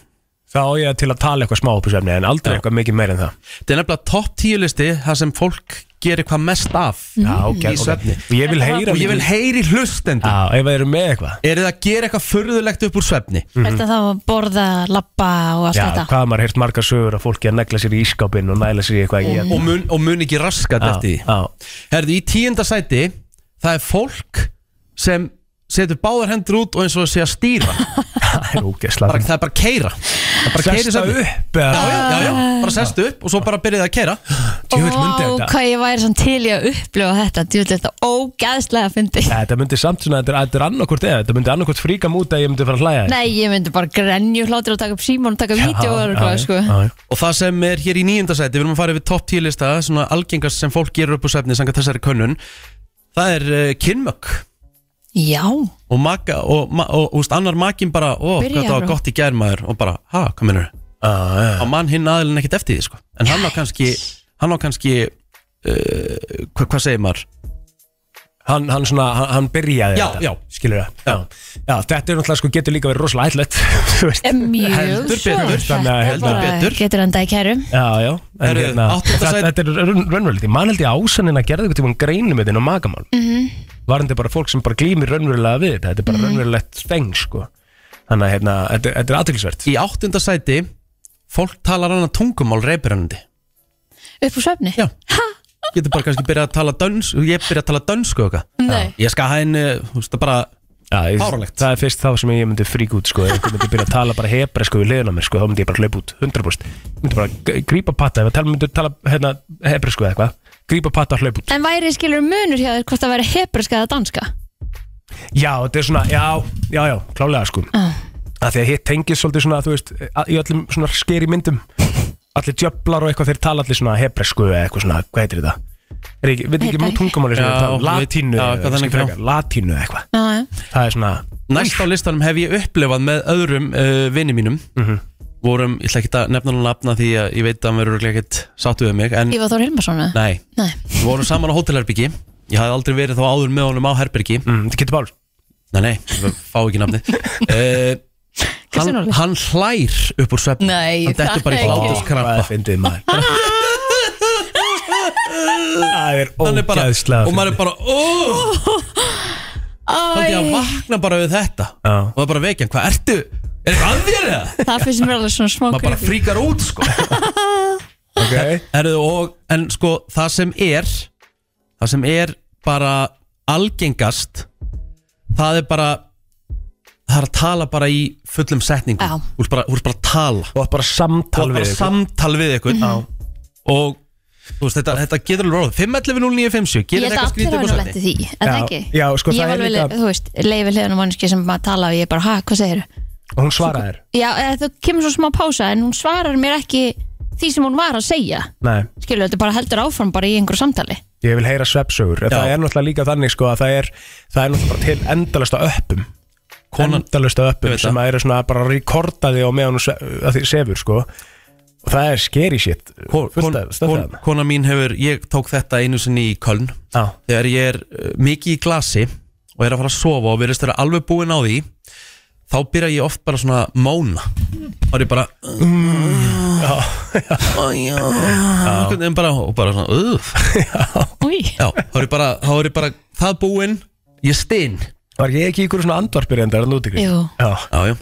þá á ég til að tala eitthvað smá upp í svefni en aldrei eitthvað mikið meira en það. Þetta er nefnilega topp tíu listi þar sem fólk gerir hvað mest af. Já, ok, í svefni Og ég vil heyra og ég vil heyri hlustendur. Já, ef það eru með eitthvað. Er þið að gera eitthvað furðulegt upp úr svefni? Er þetta þá að borða, lappa og allt Já, þetta? hvað har maður heyrt margar sögur að fólki að negla sér í ískápin og næla sér í eitthvað að og mun, og mun ekki raskat Já, eftir já. Herði, í tíunda sæti það er fólk sem setur báðar hendur út og eins og sé að stýra. [LAUGHS] Það er ógeðslega bara, það er bara að keira Sesta upp já, eða já, já, já, bara sest upp og svo bara byrjaði að keira Djöfull myndi Ó, þetta hvað ég væri svona til í að upplifa þetta. Djúvill þetta ógæðslega fyndi Nei, Þetta myndi samt svona, þetta er- þetta er annarkvort eða Þetta myndi annarkvort fríka múta að ég myndi fara að hlæja Nei, ég myndi bara grenju hlátur og taka upp símón og taka vídeo og eitthvað, sko. og það sem er hér í níunda sæti við erum að fara yfir topp 10 lista svona algengast sem fólk gerur upp úr svefni samkvæmt þessari könnun það er uh, kynmökk Já, og, maka, og, ma- og, og úst, annar makin bara ó, Byrjar hvað það var frá- gott í gærmaður og bara, ha, hvað minnur á mann hinn aðilin ekkert eftir því sko. en hann á kannski hann á kannski uh, hvað, hvað segir maður Hann, hann, svona, hann, hann byrjaði Já, þetta já. Skilur það já. já, þetta er náttúrulega sko getur líka verið rosalega ætlet [LAUGHS] Þú veist Mjög Heldur svo betur. Þannig að, Heldur hérna, betur. Getur enda í kærum Já, já En Herru, hérna, áttunda þetta, sæti- þetta er raun- raunverulegt Ég man held ég ásannin að gera eitthvað tíma greinum þetta inn á magamál mm Mhm. -hmm. Varandi bara fólk sem bara glýmir raunverulega við þetta. Þetta er bara raunverulegt steng sko. Þannig að hérna, þetta, þetta er aðtilsvert Í áttunda sæti Fólk talar annað tungumál reypirannandi Upp úr svefni? Já. Getur bara kannski byrjað að tala döns Ég byrja að tala dönsku og eitthvað Nei. Ég skal hæn, þú veist það bara Já, ég, Fáránlegt. Það er fyrst þá sem ég myndi frík út sko, ef ég myndi byrja að tala bara hebresku við liðina mér sko, þá myndi ég bara hlaupa út. 100% Ég myndi bara grípa patta, ef ég myndi tala hérna, hebresku eða eitthvað grípa patta og hlaupa út. En væri skilur munur hjá þér hvort það væri hebreska eða danska? Já, þetta er svona, já, já, já, klálega sko. Ah. að Því að hitt tengist svolítið svona, þú veist að- í öllum svona skeri myndum. Allir djöflar og eitthvað, þeir tala allir svona hebresku eða eitthvað svona, hvað heitir þetta? Er ekki, veit ekki mjög tala, veit- latínu latínu eða eitthvað. Já, já. Það er svona, Næst á listanum hef ég upplifað með öðrum uh, vinni mínum Vorum, ég ætla ekki að nefna hann nafna því að ég veit að hann verður örugglega ekkert sáttu við mig En, Ívar Þór Hilmarsson eða? nei, Nei. Við vorum saman á hótelherbyggi Ég hafði aldrei verið þá áður með honum á herbergi. Mm, þetta getur bál Nei, nei, við fá ekki nafni uh, [LAUGHS] Kristján hann, Óli. hann hlær upp úr svefn Nei, Hann dettur bara í það er ekki. hlátus Það krampa er fyndið maður. Það er Hann er bara, ógæðslega og maður er bara oh, [LAUGHS] Þá ekki að Æ, vakna bara við þetta. Já. Og það er bara vekja, hvað ertu? Er eitthvað að þér eða? Það finnst mér alveg svona smá Maður bara creepy. fríkar út sko. [LAUGHS] Ok. Herðu, og, En sko það sem er Það sem er bara algengast Það er bara Það er að tala bara í fullum setningum. Já. Þú ert bara, þú ert bara að tala. Og bara Þú samtal ert við bara ykkur. samtal við ykkur. Og þú veist, þetta, þetta getur alveg ráð 511-0957 Ég Gerir held þetta að eitthvað allir skrítið hafa í því, er það Já, ekki? já, sko, Ég það var er alveg, líka- þú veist, leiði hliðan á manneski sem bara tala og ég bara, ha, hvað segir Og hún svaraði þér? Já, eða, þú kemur svo smá pása en hún svarar mér ekki því sem hún var að segja. Nei. Skilur, þetta bara heldur áfram bara í einhverju samtali. Ég vil heyra sveppsögur En Já. Það er náttúrulega líka þannig sko að það er Það er náttúrulega bara til endalasta öppum. Konan- Endalasta Ég öppum veit sem það. eru svona bara rekordaði og meðan hún sve- að því sefur sko. Og það er scary shit. Kon, fullt kon, af kon, þarna. kona mín hefur, ég tók þetta einu sinni í Köln. Já, Þegar ég er uh, mikið í glasi Og er að fara að sofa og verðist vera alveg búinn á því Þá byrja ég oft bara svona móna. Og er ég bara Já. En bara, og bara svona uh, Já, þá er ég bara, þá er ég bara Það búinn, ég stinn. Var ég ekki ykkur svona andvarpir en það er nút ykkur jú. Já, Já, já.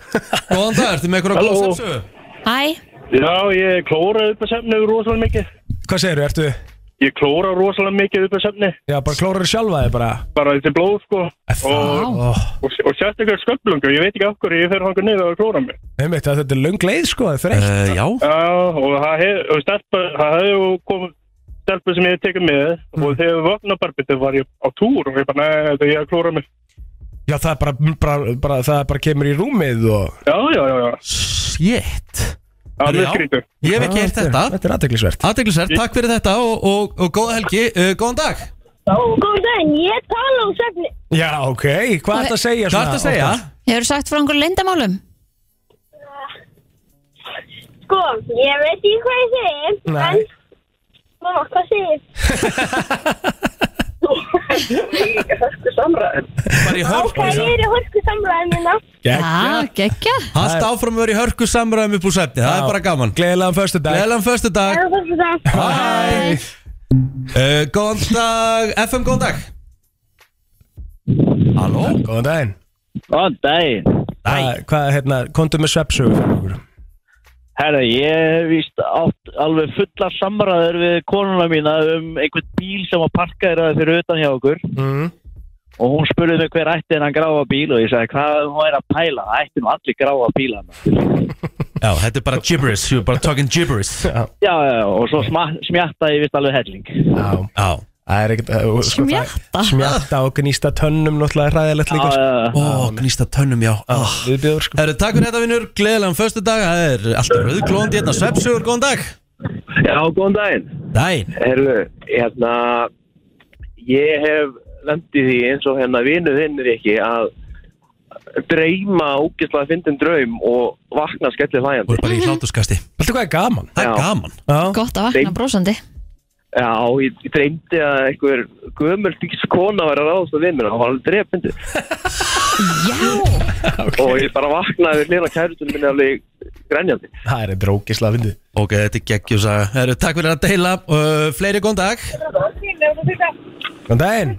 Góðan dag, ertu með eitthvað góð sepsu? Hæ, Já, ég klóra upp að sefni rosalega mikið. hvað segirðu, ertu Ég klóra rosalega mikið upp að sefni. Já, bara klórar sjálfa þig bara Bara þetta er blóð, sko. Og, Ó, og, og sérstaklega sköflungu. Ég veit ekki af hverju ég fer hangur niður að klóra mig. Að þetta er löng leið sko, það er þreytt Uh, já Já, og það hefur komið stelpa sem ég hef tekið með og þegar við vakna barbitið var ég á túr og ég bara, neða, þetta er ég að klóra mig. Já, það er bara, bara, bara, það bara kemur í rúmið og Já, já, já, já. Shit Er mjög já. Ég hef ekki heyrt þetta Þetta er aðteglisvert Aðdeglisvert, takk fyrir þetta og, og, og góða helgi uh, Góðan dag Góðan daginn, ég tala um svefni. Já, ok, hvað er þetta að segja Hvað ertu að segja? hefur sagt frá einhverju leyndamálum? Sko, ég veit ekki hvað ég segi, Nei. en mamma, hvað segir? [LAUGHS] Hörku samræðin. Bara í Ok, hörku ég er í hörku samræðin. Já, geggja Hallt áfram að vera í hörku samræðum upp úr svefni Það er bara gaman. Gleðilegan föstu dag Gleðilegan föstu dag er þessu það. Bye. Uh, Góðan dag FM, góðan dag. Halló? Góðan daginn. Góðan daginn. Hvað, hvað, hérna, komdu með sveppsögu fyrir okkur Herra, ég hef víst átt alveg fullar samræður við konuna mína um einhvern bíl sem var parkaður fyrir utan hjá okkur mm. og hún spurði mig hver ætti hennan gráa bíl og ég sagði hvað hún er að pæla, það ætti nú allir gráa bíl hann. [LAUGHS] Já, þetta er bara gibberish You're bara talking gibberish Já, já, já, og svo smjattaði ég vist alveg helling. Já, Já það er ekkert uh, sko, Smjatta? Smjatta og gnýsta tönnum náttúrulega hræðilegt líka sko. Ó, gnýsta tönnum, já. Bjóður sko. Takk fyrir þetta vinnur, gleðilegan föstu dag Það er alltaf rauðglóðandi hérna. Svepsugur, góðan dag. Já, góðan daginn. Dæin Herru, hérna, ég hef lendið því eins og hérna vinuð þinn er ekki að dreyma ógeðslega fyndin draum og vakna skellið Þú hlæjandi. er bara í hlátuskasti Alltaf hvað er gaman? Það er gaman. Já, Gott að vakna Nei. Já, ég, ég dreymdi að einhver gömul fíks kona var að ráðast á við mér og hann var alveg drefindi Já. [LAUGHS] Og ég bara vaknaði við hlýna kærutunum minni alveg grænjandi Það er drókislega fyndið. Ok, þetta er Herru, takk fyrir að deila. Uh, Fleiri góðan dag. Góðan daginn.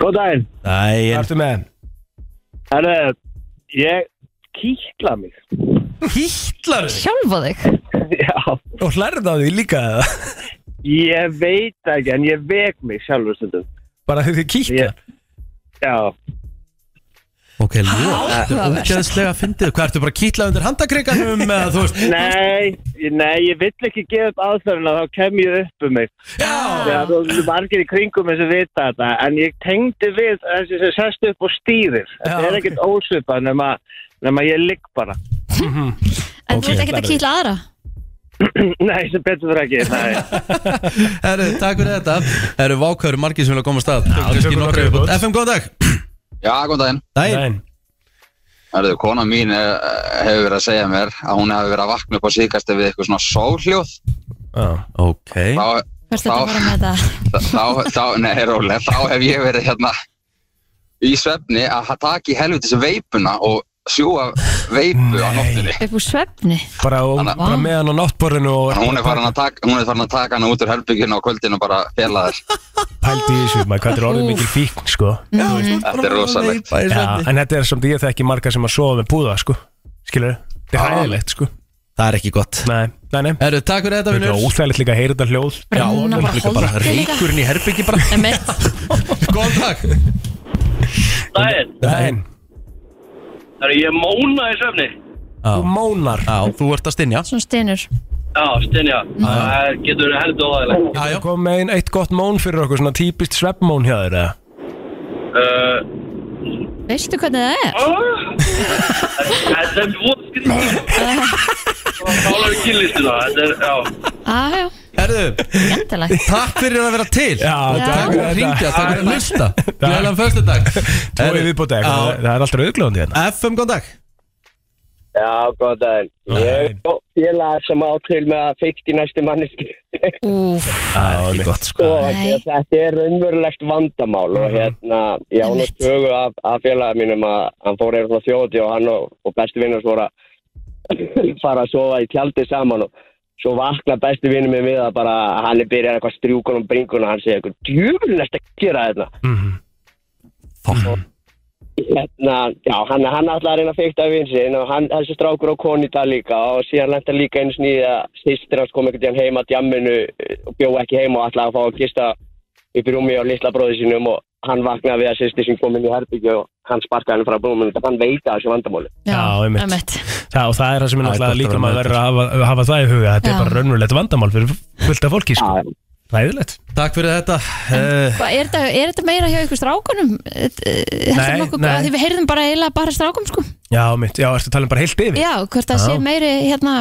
Góð daginn. Hvað ertu með? Herru, ég kýtla mig. Hýtlar Sjálfa þig Já, Og hlærið á því líka eða? [LAUGHS] ég veit ekki en ég vek mig sjálfur stundum. Bara því þið kýtla Ég- Já, Ok, ljóð Þetta er Áhugavert. ógeðslega fyndið. Hvað ertu bara að kýtla undir handakriganum eða þú veist? Nei, nei, ég vill ekki gefa upp aðferðina þá kem ég upp um mig. Já! Þegar þú eru margir í kringum eins og vita þetta en ég tengdi við þessi sem sest upp og stýrir. Þetta Já, er ekkert ósvipað nema, nema ég ligg bara. En þú ert ekkert að kýtla aðra [CLEARS THROAT] Nei, sem betur fyrir ekki Nei, [LAUGHS] Herru, takk fyrir þetta. Herru, vákvæður margir sem vilja koma að stað. FM, góðan dag. Já, góðan daginn. Dæin Daginn. Herðu, kona mín eh, hefur verið að segja mér að hún hefur verið að vakna upp á síðkastu við eitthvað svona sólhljóð. Já. Ok. Þá, Hvert þetta að fara með þetta [LAUGHS] þá, þá, nei, rólega, þá hef ég verið hérna í svefni að taka í helvitis veipuna og sjúa veipu á nóttunni. Upp úr svefni? Bara, og, Þannig- bara með hann á náttborðinu Hún er farin að taka, hún er taka hana út úr herbygginu á kvöldinu og bara fela þér. [LAUGHS] pældi í þessu maður, hvað þetta er orðið mikil fíkn sko. Þetta er rosalegt. Já, en þetta er samt ég þekki marga sem að sofa með púða sko. Skilur þetta er hæðilegt sko. Það er ekki gott. Nei, nei, nei. Herru, takk fyrir þetta, þetta er vinnur óþægilegt líka að heyra þetta hljóð. Brenna og bara líka bara reykurinn í herbyggi bara. Góðan dag. Daginn Það er ég móna í söfni þú Já, mónar. Já, þú ert að stinja Svona stynur. Já, stinja Það getur heldur óðægilegt Já, já. Kom með einn eitt gott món fyrir okkur svona típist sveppmón hjá þér eða? Uh, Veistu hvernig það er? Þetta er búið skrið Málar við kynlistuna. Þetta er, já. Ah, já, Herru, skemmtilegt. takk fyrir að vera til. Já, Takk fyrir að ringja, takk fyrir að hlusta. Gleðilega fyrstu dag Tvoði viðbóti Já. eitthvað, það er alltaf auðglóðandi hérna. FM, góðan dag. Já, góð daginn Ég er félag sem á til með að feikt í næstu manneski Úf, Það er ekki gott sko. Og Nei. þetta er raunverulegt vandamál og hérna, ég án að Einmitt. sögu af, af félagið mínum að hann fór eða þjóti og hann og, og bestu vinnur voru að [LAUGHS] fara að sofa í tjaldi saman og svo vakna bestu vinnur minn við að bara hann er byrjað eitthvað strjúkun og bringun og hann segir eitthvað djúvulinn eftir að gera þetta Mhm. hérna, já, hann, hann ætlaði að reyna að feikta við sin og hann, þessi strákur á koni í dag líka og síðan lenta líka einu snýði að sýstir hans kom einhvern veginn heim að djamminu eh, og bjó ekki heim og ætlaði að fá að gista upp í rúmi á litla bróði sínum og hann vaknaði við að sýstir sín kom inn í herbyggju og hann sparkaði hann frá hann veit að þessu vandamáli já, Já, einmitt. Já, og það er það sem er náttúrulega að líka vera maður verður að hafa, hafa það í huga Þetta Já. er bara raunverulegt vandamál fyrir fullt af fólki sko. Ræðilegt Takk fyrir þetta uh, er, þetta, er þetta meira hjá ykkur strákunum? Heldur Nei, nokkuð, nei. Því við heyrðum bara eiginlega bara strákum sko Já, mitt, já, ertu að tala um bara heilt yfir Já, hvort það Já. sé meiri hérna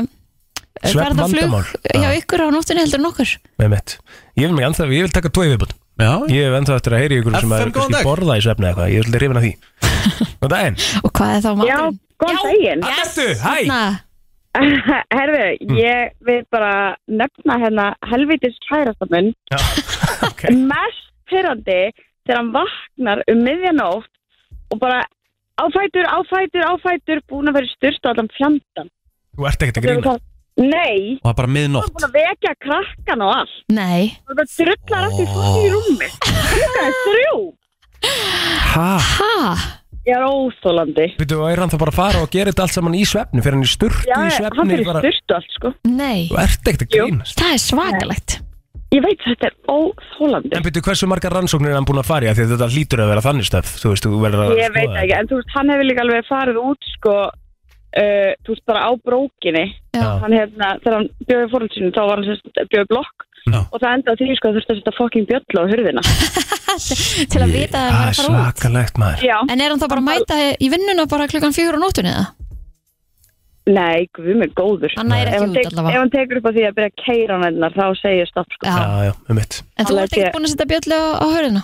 ferðaflug Svefnvandamál. hjá Já. ykkur á nóttunni heldur en okkur Með mitt Ég vil, mig ennþá, ég vil taka tói viðbútt Já, Ég hef ennþá eftir að heyri ykkur sem er kannski borða í svefni eitthvað. Ég vil hrifna því. [LAUGHS] Góðan daginn. Og hvað er þá Já, maturinn? góðan daginn. Hættu, hæ. Na, [LAUGHS] Herðu, ég vil bara nefna hérna helvitis kærasta minn. Já, [LAUGHS] ok. Mest pyrrandi þegar hann vaknar um miðjanótt og bara áfætur, áfætur, áfætur, búin að vera styrst á allan fjandan. Þú ert ekkert að grína Nei, og það er bara hann er miðnótt búin að vekja krakkan og allt. Nei Það er bara drullar allt í fólki í rúmi. Klukkan er þrjú. Hæ? Ha? Ég er óþólandi. Veitu, og er hann þá bara að fara og gera þetta allt saman í svefni Fyrir hann í sturtu Já, í hann svefni fyrir bara... styrst allt, sko. Nei Þú ert ekkert að grínast Það er svakalegt Ég veit þetta er óþólandi. En veitu, hversu margar rannsóknir er hann búin að fara í af Því að þetta hlýtur að vera þannig stöf Þú veist, þú verður að Ég veit ekki, en þú veist, hann hefur líka alveg farið út, sko, uh, þú veist, bara á brókinni. Hann hérna, þegar hann bjóði fórhaldsinu, þá var hann sérst bjóði blokk. Já. Og það endaði því, sko, að þurfti að setja fokking bjöll á hurðina. [LAUGHS] Til að vita að Það er er að fara út svakalegt maður Já. En er hann þá bara að mæta í vinnuna bara klukkan fjögur á nóttunni eða? Nei, guð mig góður. Hann Ef ekki hann, út tek, allavega ef hann tekur upp á því að byrja að keira hann einnar, þá segir ég stopp, sko. Já. Já, já, um mitt En þú ert ekkert ekki- búin að setja bjöllu á, á hörðina?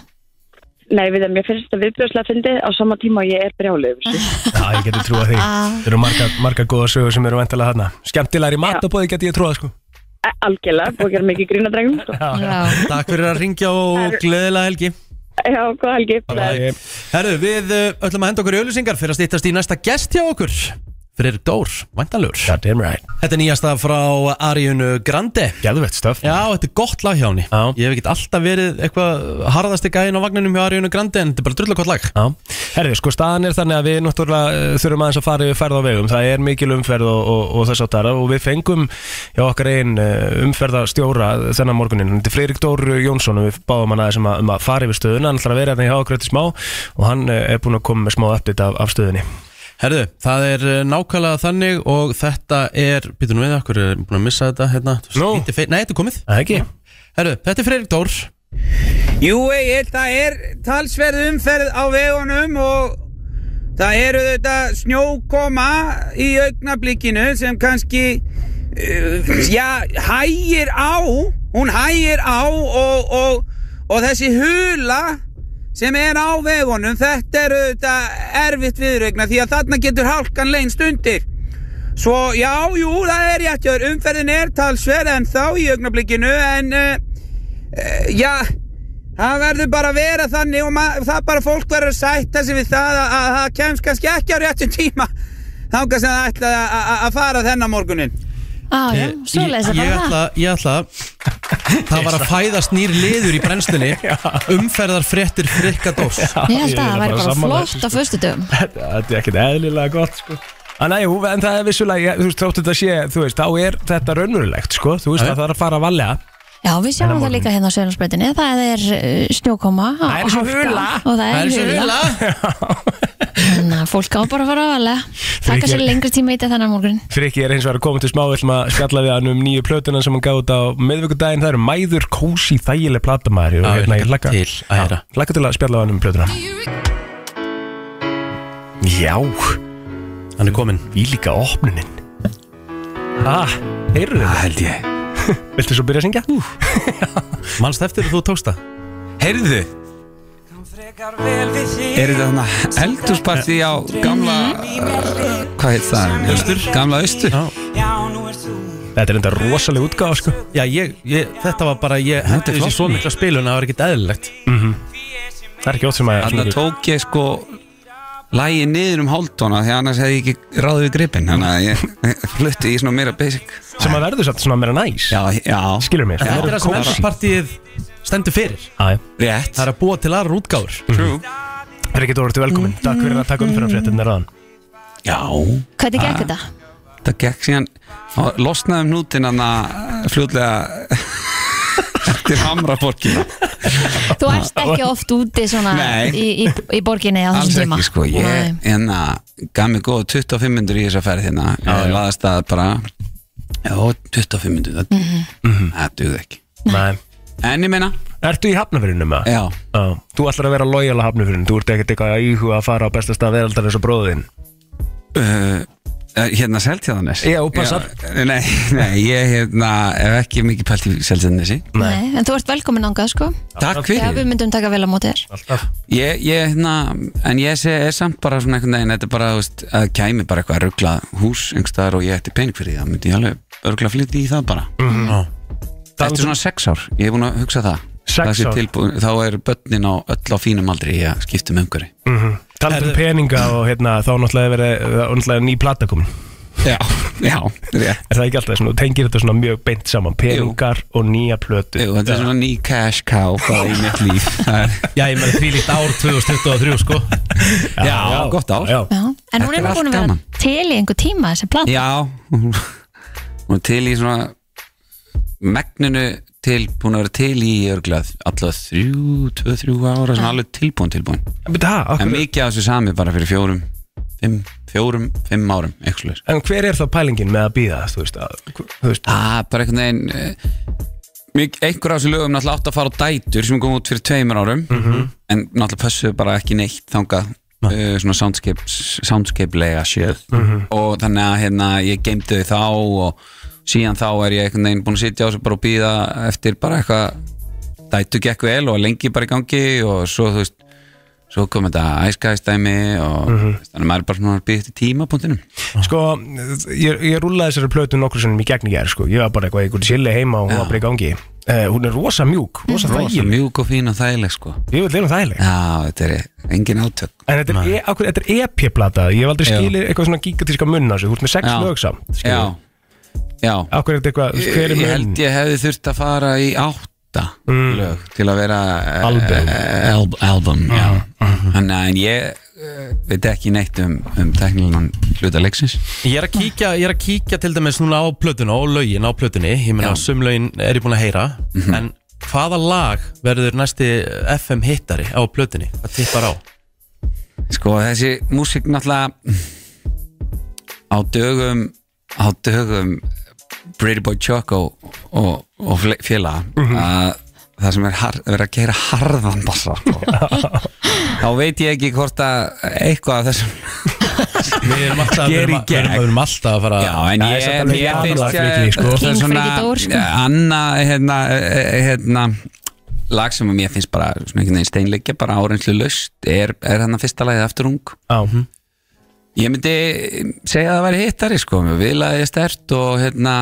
Nei, við það, mér finnst þetta viðbjörnslega fyndið á sama tíma og ég er brjálið. [LAUGHS] Já, ég geti trúað því. [LAUGHS] Ah. Það eru margar, margar góða sögur sem eru vendalega þarna. Skemmtilegar í matabóði geti ég trúað sko. Algjörlega, búið að gera mikið grína drengum sko. Takk fyrir að ringja og gleðilega helgi. Já, góða helgi. Herru, við uh, ætlum að henda okkur í auðlýsingar fyrir að stýttast í næsta gest hjá okkur Fyrir Dór, damn right. Þetta er nýjasta frá Ariunu Grande. Gæðvett stöf Já, þetta er gott lag hjá henni. Já. Ég hef ekkert alltaf verið eitthvað harðasti gæðin á vagninum hjá Ariunu Grande En þetta er bara drullu gott lag. Já, herri, sko staðan er þannig að við náttúrulega eh, þurfum aðeins að fara yfir ferð á vegum. Það er mikil umferð og, og, og þess áttar og við fengum hjá okkar einn umferðarstjóra þennan morgunin þetta er Freirik Dór Jónsson og við báðum hann aðeins um að, um að fara yfir stöðuna eh, Herðu, það er uh, nákvæmlega þannig og þetta er, býtum við okkur, er búin að missa þetta hérna? Fe- Nei, þetta er komið. Það ekki. Herðu, þetta er Freirik Dór. Jú, Egil, það er talsverð umferð á vegunum og það eru þetta snjókoma í augnablikinu sem kannski, uh, já, hægir á, hún hægir á og, og, og þessi hula sem er á vegunum, þetta er þetta erfitt viðregna því að þarna getur hálkan leinst undir. Svo, já, jú, það er réttjör, umferðin er talsverð en þá í augnablikinu en, uh, uh, já, Það verður bara að vera þannig og það bara fólk verður að sætta sig við það að, að það kemst kannski ekki á réttum tíma þangað sem það ætla að, að, að fara þennan morgunin. Á, já, svo leiðis Ég það bara ætla, ég ætla Það var að fæðast nýr liður í brennstunni [LAUGHS] Umferðar fréttir frikka dós það Ég held að það væri bara flott á föstudöfum Þetta [LAUGHS] þetta er ekkert eðlilega gott sko. En, jú, en það er vissulega, ég- þú veist, þrótt þetta sé, þú veist, þá er þetta raunverulegt, sko, þú veist, Já, já. það þarf að fara að valja. Já, við sjáum það líka hérna á Sjölandsbreytinni Það er uh, snjókoma Það er og svo hálka. hula. Og það er, svo hula [LAUGHS] Þannig að fólk á bara að fara að vala Takka sér lengri tíma í þetta þennan morgun Frikki er eins og að koma til smá, við ætlum að spjalla við hann um nýju plötuna sem hann gaf út á miðvikudaginn, það eru mæður, kósi, þægileg platamæður og Já, hérna ég laka til að heyra. Laka til að spjalla við hann um plötuna. Já, Hann er kominn í líka opnunin. Ah, heyrðu þetta? held ég [LAUGHS] Viltu svo byrja að syngja? [LAUGHS] Að þú tókst það Heyrðu Er þetta þarna eldúsparti á gamla uh, Hvað heit það? Austur Gamla austur Já. Þetta er enda rosalega útgáð, sko. Já, ég, ég, þetta var bara, ég er þessi svo mikla spilun að það var ekkert eðlilegt Það er ekki ótt sem að... Þarna tók ég sko Lægi niður um hálftóna Því annars hefði ég ekki ráðið við gripin Þannig að ég flutti í svona meira basic Sem að verður satt svona meira næs. Já, já Skilur mig. Þetta er það sem kósí. Stendur fyrir. Já, já. Rétt. Það er að búa til aðra útgáður True. Frikki Dóra, til velkomin. Takk fyrir að taka umfyrirfréttin ráðan. Já. Hvernig gekk þetta? Það gekk síðan og Losnaði um hnútin Þannig að fljótlega [LAUGHS] Eftir hamraborkina Þú erst ekki oft úti svona Nei. í, í, í borginni á Alls þessum tíma? ekki sko. Ég hérna, gaf mig góð 25 myndur í þessa ferð hérna. Ég laðast að bara Já, 25 myndur Það, það duði ekki. Nei. En ég meina Ertu í hafnafyrinu með Já, Já. Þú ætlar að vera lojal að hafnafyrinu. Þú ert ekkert eitthvað að íhuga að fara á besta stað veraldar eins og bróðin. uh, hérna Seltjáðanes Já, passar. Nei, nei, ég hérna Ef ekki mikið pælt í Seltjáðanesi Nei, en þú ert velkomin ángað sko Takk Já, fyrir við myndum taka vel á móti þér Alltaf. Ég, ég, hérna, en ég sé, er samt bara svona einhvern veginn, þetta er bara, þú veist, að kæmi bara eitthvað að ruggla hús einhverstaðar og ég ætti pening fyrir því, þá myndi ég alveg örgla flytti í það bara. Þetta er svona sex ár, ég er búin að hugsa það. Sex Það sé ár? tilbúin, þá er börnin á öll á fínum aldri í að skipta um umhverfi. Mm -hmm. Talað um peninga og hérna, þá náttúrulega verið náttúrulega ný plata komin. Já, [LAUGHS] já. Er það ekki alltaf svona, þú tengir þetta svona mjög beint saman, peningar og nýja plötu. Jú, þetta er svona ný cash cow bara í mitt líf. [LAUGHS] Já, ég með því líkt ár 2023 sko já, gott ár. Já. Já, en hún er nú búin að vera til í einhver tíma þessi plata Já, hún er til í svona megninu til, búin að vera til í örglað alltaf þrjú, tvö, þrjú ára sem alveg tilbúin tilbúin. Það, en mikið af þessu sami bara fyrir fjórum fimm, fjórum, fimm árum eitthvað en hver er þá pælingin með að býða, þú veist, að, ah, bara einhvern veginn eh, einhver af þessu lögum náttúrulega átt að fara á dætur sem kom út fyrir tveimur árum en náttúrulega pössuðu bara ekki neitt þangað uh, svona soundscape, soundscape-lega séð. Og þannig að hérna ég geimdi þau þá og síðan þá er ég einhvern veginn búin að sitja á þessu bara og býða eftir bara eitthvað dætu gekk vel og lengi bara í gangi og svo þú veist svo kom þetta æskæðstæmi og Mhm. þannig að maður er bara svona byggja til tímapunktinum. Sko, ég, ég rúlaði þessari plötu nokkur sinnum í gegn í gerð, sko. Ég var bara eitthvað, einhvern chilli heima og hún var bara í gangi. Uh, Hún er rosa mjúk, rosa Rosa þægileg. mjúk og fín og þægileg sko. Ég vil leina þægileg. Já, þetta er engin átök. En þetta er, e, þetta er EP-plata Ég hef aldrei skilið eitthvað svona gigantíska munn á sig Þú ert með sex lög samt já Akkur er þetta eitthvað, Ég, held ég hefði þurft að fara í átta Mm. lög til að vera Album. eh, al album já. Þannig að en ég eh, veit ekki neitt um, um teknilegan hluta leiksins Ég er að kíkja, ég er að kíkja til dæmis núna á plötuna og lögin á plötunni Ég meina Já. sum lögin er ég búin að heyra En hvaða lag verður næsti FM hittari á plötunni? Hvað tippar á? Sko þessi músík náttúrulega á dögum á dögum Pretty Boy Choco og, og fle- félaga að það sem er har, verið að gera harðan bassa sko. [LAUGHS] þá veit ég ekki hvort að eitthvað af þessum [LAUGHS] Við erum alltaf, við erum, við erum, alltaf að fara Já, en ég, ég gaman finnst í, sko. það er svona Freaky Door, sko. Anna, hérna, eh, hérna lag sem mér finnst bara steinleikja, bara árenslu löst er, er hann að fyrsta lagið aftur ung Já, Ég myndi segja að það væri hittari sko, vilaði stert og hérna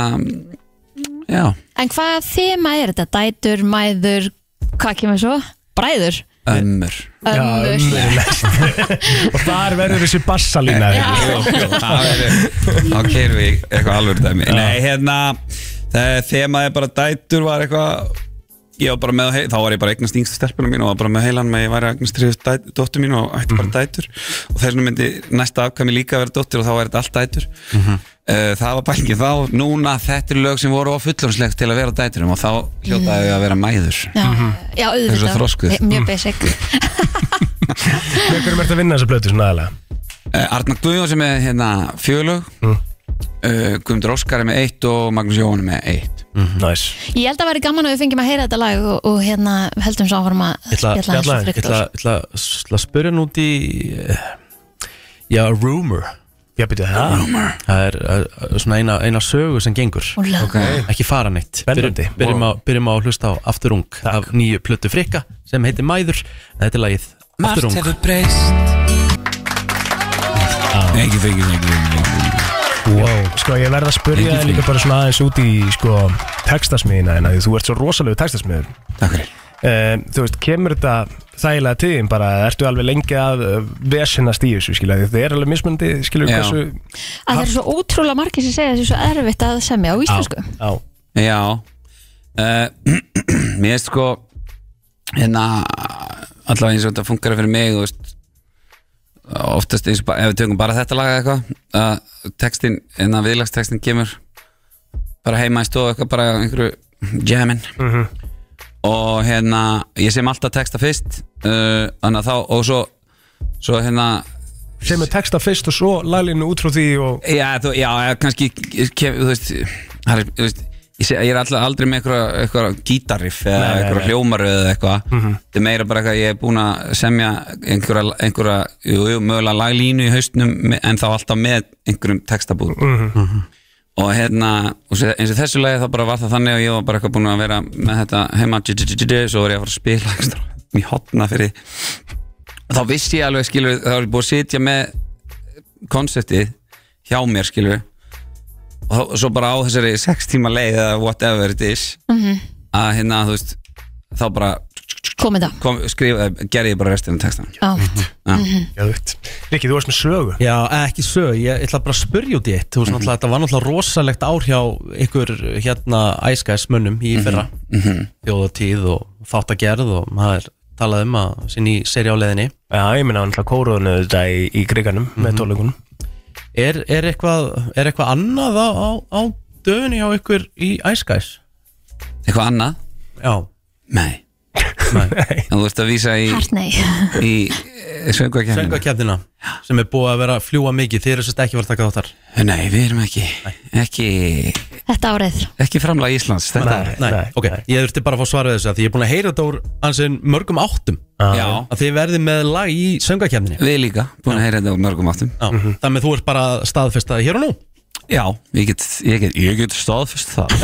já, En hvaða þema er þetta? Dætur, mæður, hvað kemur svo? Bræður? ömmur. Já, Ömmur. er [LAUGHS] Og þar verður þessi bassalína verður- þá keirum við eitthvað alveg dæmi. Nei, hérna það þemaði bara dætur var eitthvað ég var bara með, þá var ég bara eignast yngstu stelpunum mín og var bara með heilan með ég væri að eignast þriðust dæ- dóttur mín og ætti bara dætur. Og þess vegna myndi næsta afkvæmi líka vera dóttur og þá væri þetta allt dætur. Uh, það var bælgið þá. Núna þetta eru lög sem voru á fullorðslegt til að vera dæturum og þá hljótaði við að vera mæður. Já, já Þessu auðvitað. Mjög basic. [LAUGHS] Hverjum ert að vinna þessa plötu svona aðalega? uh, Arnar Guðjón sem er hérna fjölög Mm. Uh, Guðmundur Óskar er með eitt og Magnús Jóhann er með eitt. Næs Ég held að væri gaman að við fengjum að heyra þetta lag og, og hérna heldum svo áfram að Ég ætla, spjalla ég ætla, hans ég ætla, ég ætla, ég ætla að spyrja nút í eh, Já, rumor. Já, byrju það Rumor. Það er uh, svona eina, eina sögu sem gengur. Úla. Ok. Ekki fara neitt. Byrjum- Byrjum, á, byrjum á að hlusta á Afturung af nýju plötu frikka sem heitir Mæður. Þetta er lagið Afturung. Ekki fengið Wow. Sko ég verð að spyrja Engin þig líka bara svona aðeins út í sko textasmiðina en þú ert svo rosalegu textasmiður. Takk fyrir. Um, Þú veist, kemur þetta þægilega til þín bara, ertu alveg lengi að uh, vesenast í þessu, skilja, því það er alveg mismunandi, skilja, Já. hversu Að það eru svo ótrúlega margir sem segja þessu svo erfitt að semja á íslensku. Já, Já. Uh, [CLEARS THROAT] Mér veist sko hérna allavega eins og þetta funkar fyrir mig þú veist oftast eins og ef við tökum bara þetta lag eða eitthvað að textin, en að viðlagstextin kemur bara heima í stofu eitthvað bara einhverju jamin Mhm. og hérna ég sem alltaf texta fyrst uh, þá og svo svo hérna sem er texta fyrst og svo laglinu út frá því og Já, þú, já, kannski kem, þú veist, það er, þú veist ég, sé, ég er alltaf aldrei með eitthvað, eitthvað gítariff eða Nei, nei, eitthvað nei. hljómaröð eða eitthvað Mhm. þetta er meira bara eitthvað ég er búin að semja einhverja, einhverja jú, jú, mögulega laglínu í haustnum me- en þá alltaf með einhverjum textabúð Mhm. og hérna og sé- eins og þessu lagi þá bara var það þannig og ég var bara eitthvað búin að vera með þetta heima dj- dj- dj- dj- svo var ég að fara að spila ekstra í hotna fyrir þá vissi ég alveg skilur þá var ég búin að sitja með konseptið hjá mér skilur og svo bara á þessari sex tíma leið eða whatever it is Mhm. að hérna þú veist þá bara Komið það kom, skrifa, gerði ég bara restina af textan Já. Já. Mhm. Geðveikt. Rikki, þú varst með sögu Já, ekki sög, ég ætla bara að spyrja út í eitt Þú veist náttúrulega, þetta var náttúrulega rosalegt ár hjá ykkur hérna æskæsmönnum í fyrra Mhm. Þjóðatíð og þáttagerð og maður er talað um að sinni í seri á leiðinni Já, ég minna hann alltaf kóruðinu þetta í, í kriganum með tónleikunum Er, er, eitthvað, er eitthvað annað á, á, á döfunni hjá ykkur í æskæs? eitthvað annað? Já Nei. En þú ert að vísa í Hart nei. í söngvakefnina Söngvakefnina sem er búið að vera að fljúa mikið. Þeir eru sérst ekki verið að taka þáttar. Nei, við erum ekki ekki, Þetta árið. ekki framlega Íslands þetta Nei, nei, ok, ég þurfti bara að fá svar við þessu Því ég er búin að heyra þetta úr ansinn mörgum áttum. Já. Að þið verðið með lag í söngvakefninni Við líka, búin að heyra þetta á mörgum áttum. Já, Þannig að þú ert bara staðfesta hér og nú Já, ég get, ég get, ég get staðfest það.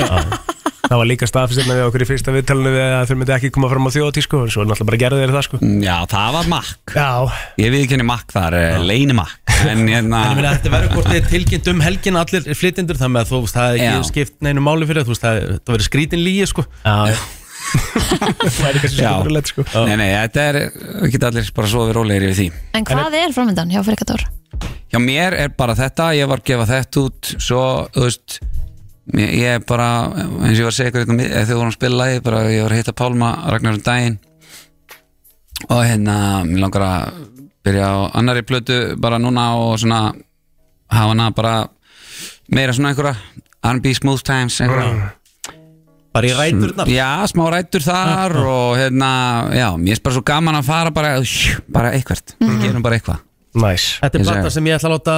Það var líka staðfistirna við okkur í fyrsta viðtalinu við að þau myndi ekki koma fram á þjóðatí sko en svo náttúrulega bara gerðu þeir það sko. Já, það var makk. Já. Ég við ekki henni makk þar, eh, leini makk En hérna En ég meina þetta verður hvort þið er tilkynnt um helgin allir flytjendur þannig að þú veist það er Já. ekki skipt neinu máli fyrir það, þú veist það það verður skrítin lígi sko. Já, Það er kannski Já. skemmtilegt sko. Nei, nei, þetta er, við getum allir bara svo við rólegir yfir því. En hvað er framöndan hjá Frikator? Hjá mér er bara þetta, ég var að gefa þetta út Svo, þú veist Ég ég er bara, eins og ég var að segja ykkur hérna, þegar við vorum að spila lagi, bara ég var að hitta Pálma Ragnar um daginn. Og hérna, mér langar að byrja á annari plötu bara núna og svona hafa hana bara meira svona einhverja R&B Smooth Times einhverja Bara í ræturnar? Já, smá rætur þar og hérna, já, mér er bara svo gaman að fara bara, bara eitthvert, við gerum bara eitthvað. Næs Þetta er segi. sem ég ætla að láta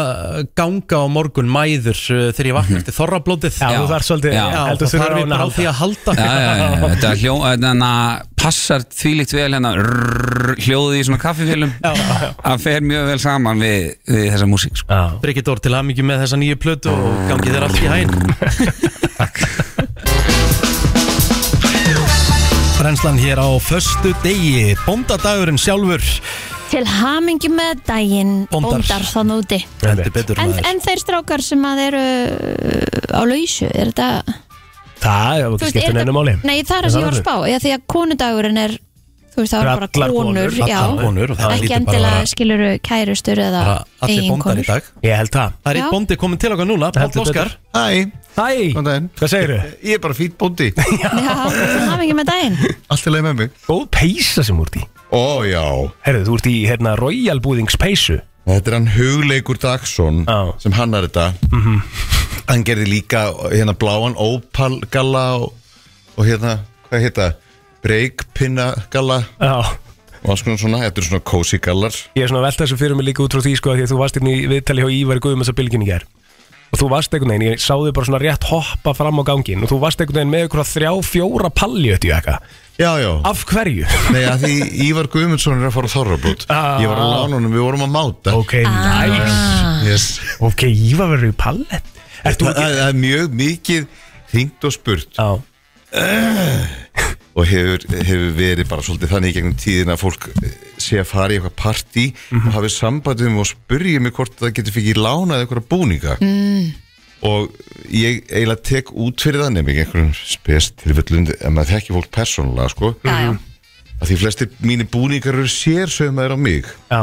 ganga á morgun mæður uh, þegar ég vakna eftir þorrablótið. Já, þú þarf svolítið- Já, heldur þá þurfir þarf ég bara á að því að halda. Já, já, já, þetta [LAUGHS] hljó, þetta passar þvílíkt vel hérna rrrr, hljóðið í svona kaffifélum það fer mjög vel saman við, við þessa músík sko. Bryggjadór til aðmyggju með þessa nýju plötu og gangi þér allt í hæn [LAUGHS] Brennslan hér á föstu degi. Bóndadagurinn sjálfur. Til hamingi með daginn Bóndar. Bóndar þann úti. Heldur betur en, maður. en þeir strákar sem að eru uh, á lausu, er þetta Það er Þú ekki veist, skiptun er einu máli. Nei, það er það sem ég var að spá Já, því að konudagurinn er Þú veist, það Það er eru bara konur, konur, já, konur og það Ekki endilega skiluru kærustur eða Bara allir bóndar í eiginkonur. dag. Ég held það. Það er eitt bóndi komin til okkar núna, Páll Óskar. Hæ, Hæ, góðan daginn. Hvað segirðu? Ég er bara fýtt bóndi. [LAUGHS] Já, til hamingi með daginn. Allt er leið með mig. Góð peysa sem úr því Ó já. Herðu, þú ert í hérna Royal Búðings peysu. Þetta er hann Hugleikur Dagsson Já. sem hannar þetta. Hann gerði líka hérna bláan Opal galla og, og hérna, hvað heita Breakpinna galla Já. og alls konar svona, þetta er svona cozy gallar. Ég er svona að velta þessu fyrir mig líka út frá því sko að því að þú varst hérna í viðtali hjá Ívar Guðum þess að bylgin í gær. Og þú varst einhvern veginn, ég sá þig bara svona rétt hoppa fram á gangin og þú varst einhvern veginn með einhverja þrjá, fjóra palliötu eitthvað Já, já. Af hverju? Nei, að því Ívar Guðmundsson er að fara á þorrablót. Ah. Ég var að lána honum, við vorum að máta. Ok, nice. Yes. Ok, Ívar verður í pallet. Það það er mjög mikið hringt og spurt. Já og hefur, hefur verið bara svolítið þannig í gegnum tíðin að fólk eh, sé að fara í eitthvað partí Mhm. og hafi samband við mig og spurja mig hvort það getur fikið lánað eitthvað búninga mm. og ég eiginlega tek út fyrir það nefnir einhverjum spes tilfellund en maður þekki fólk persónulega sko Já, já. að því flestir mínir búningar eru sérsaumaður á mig Já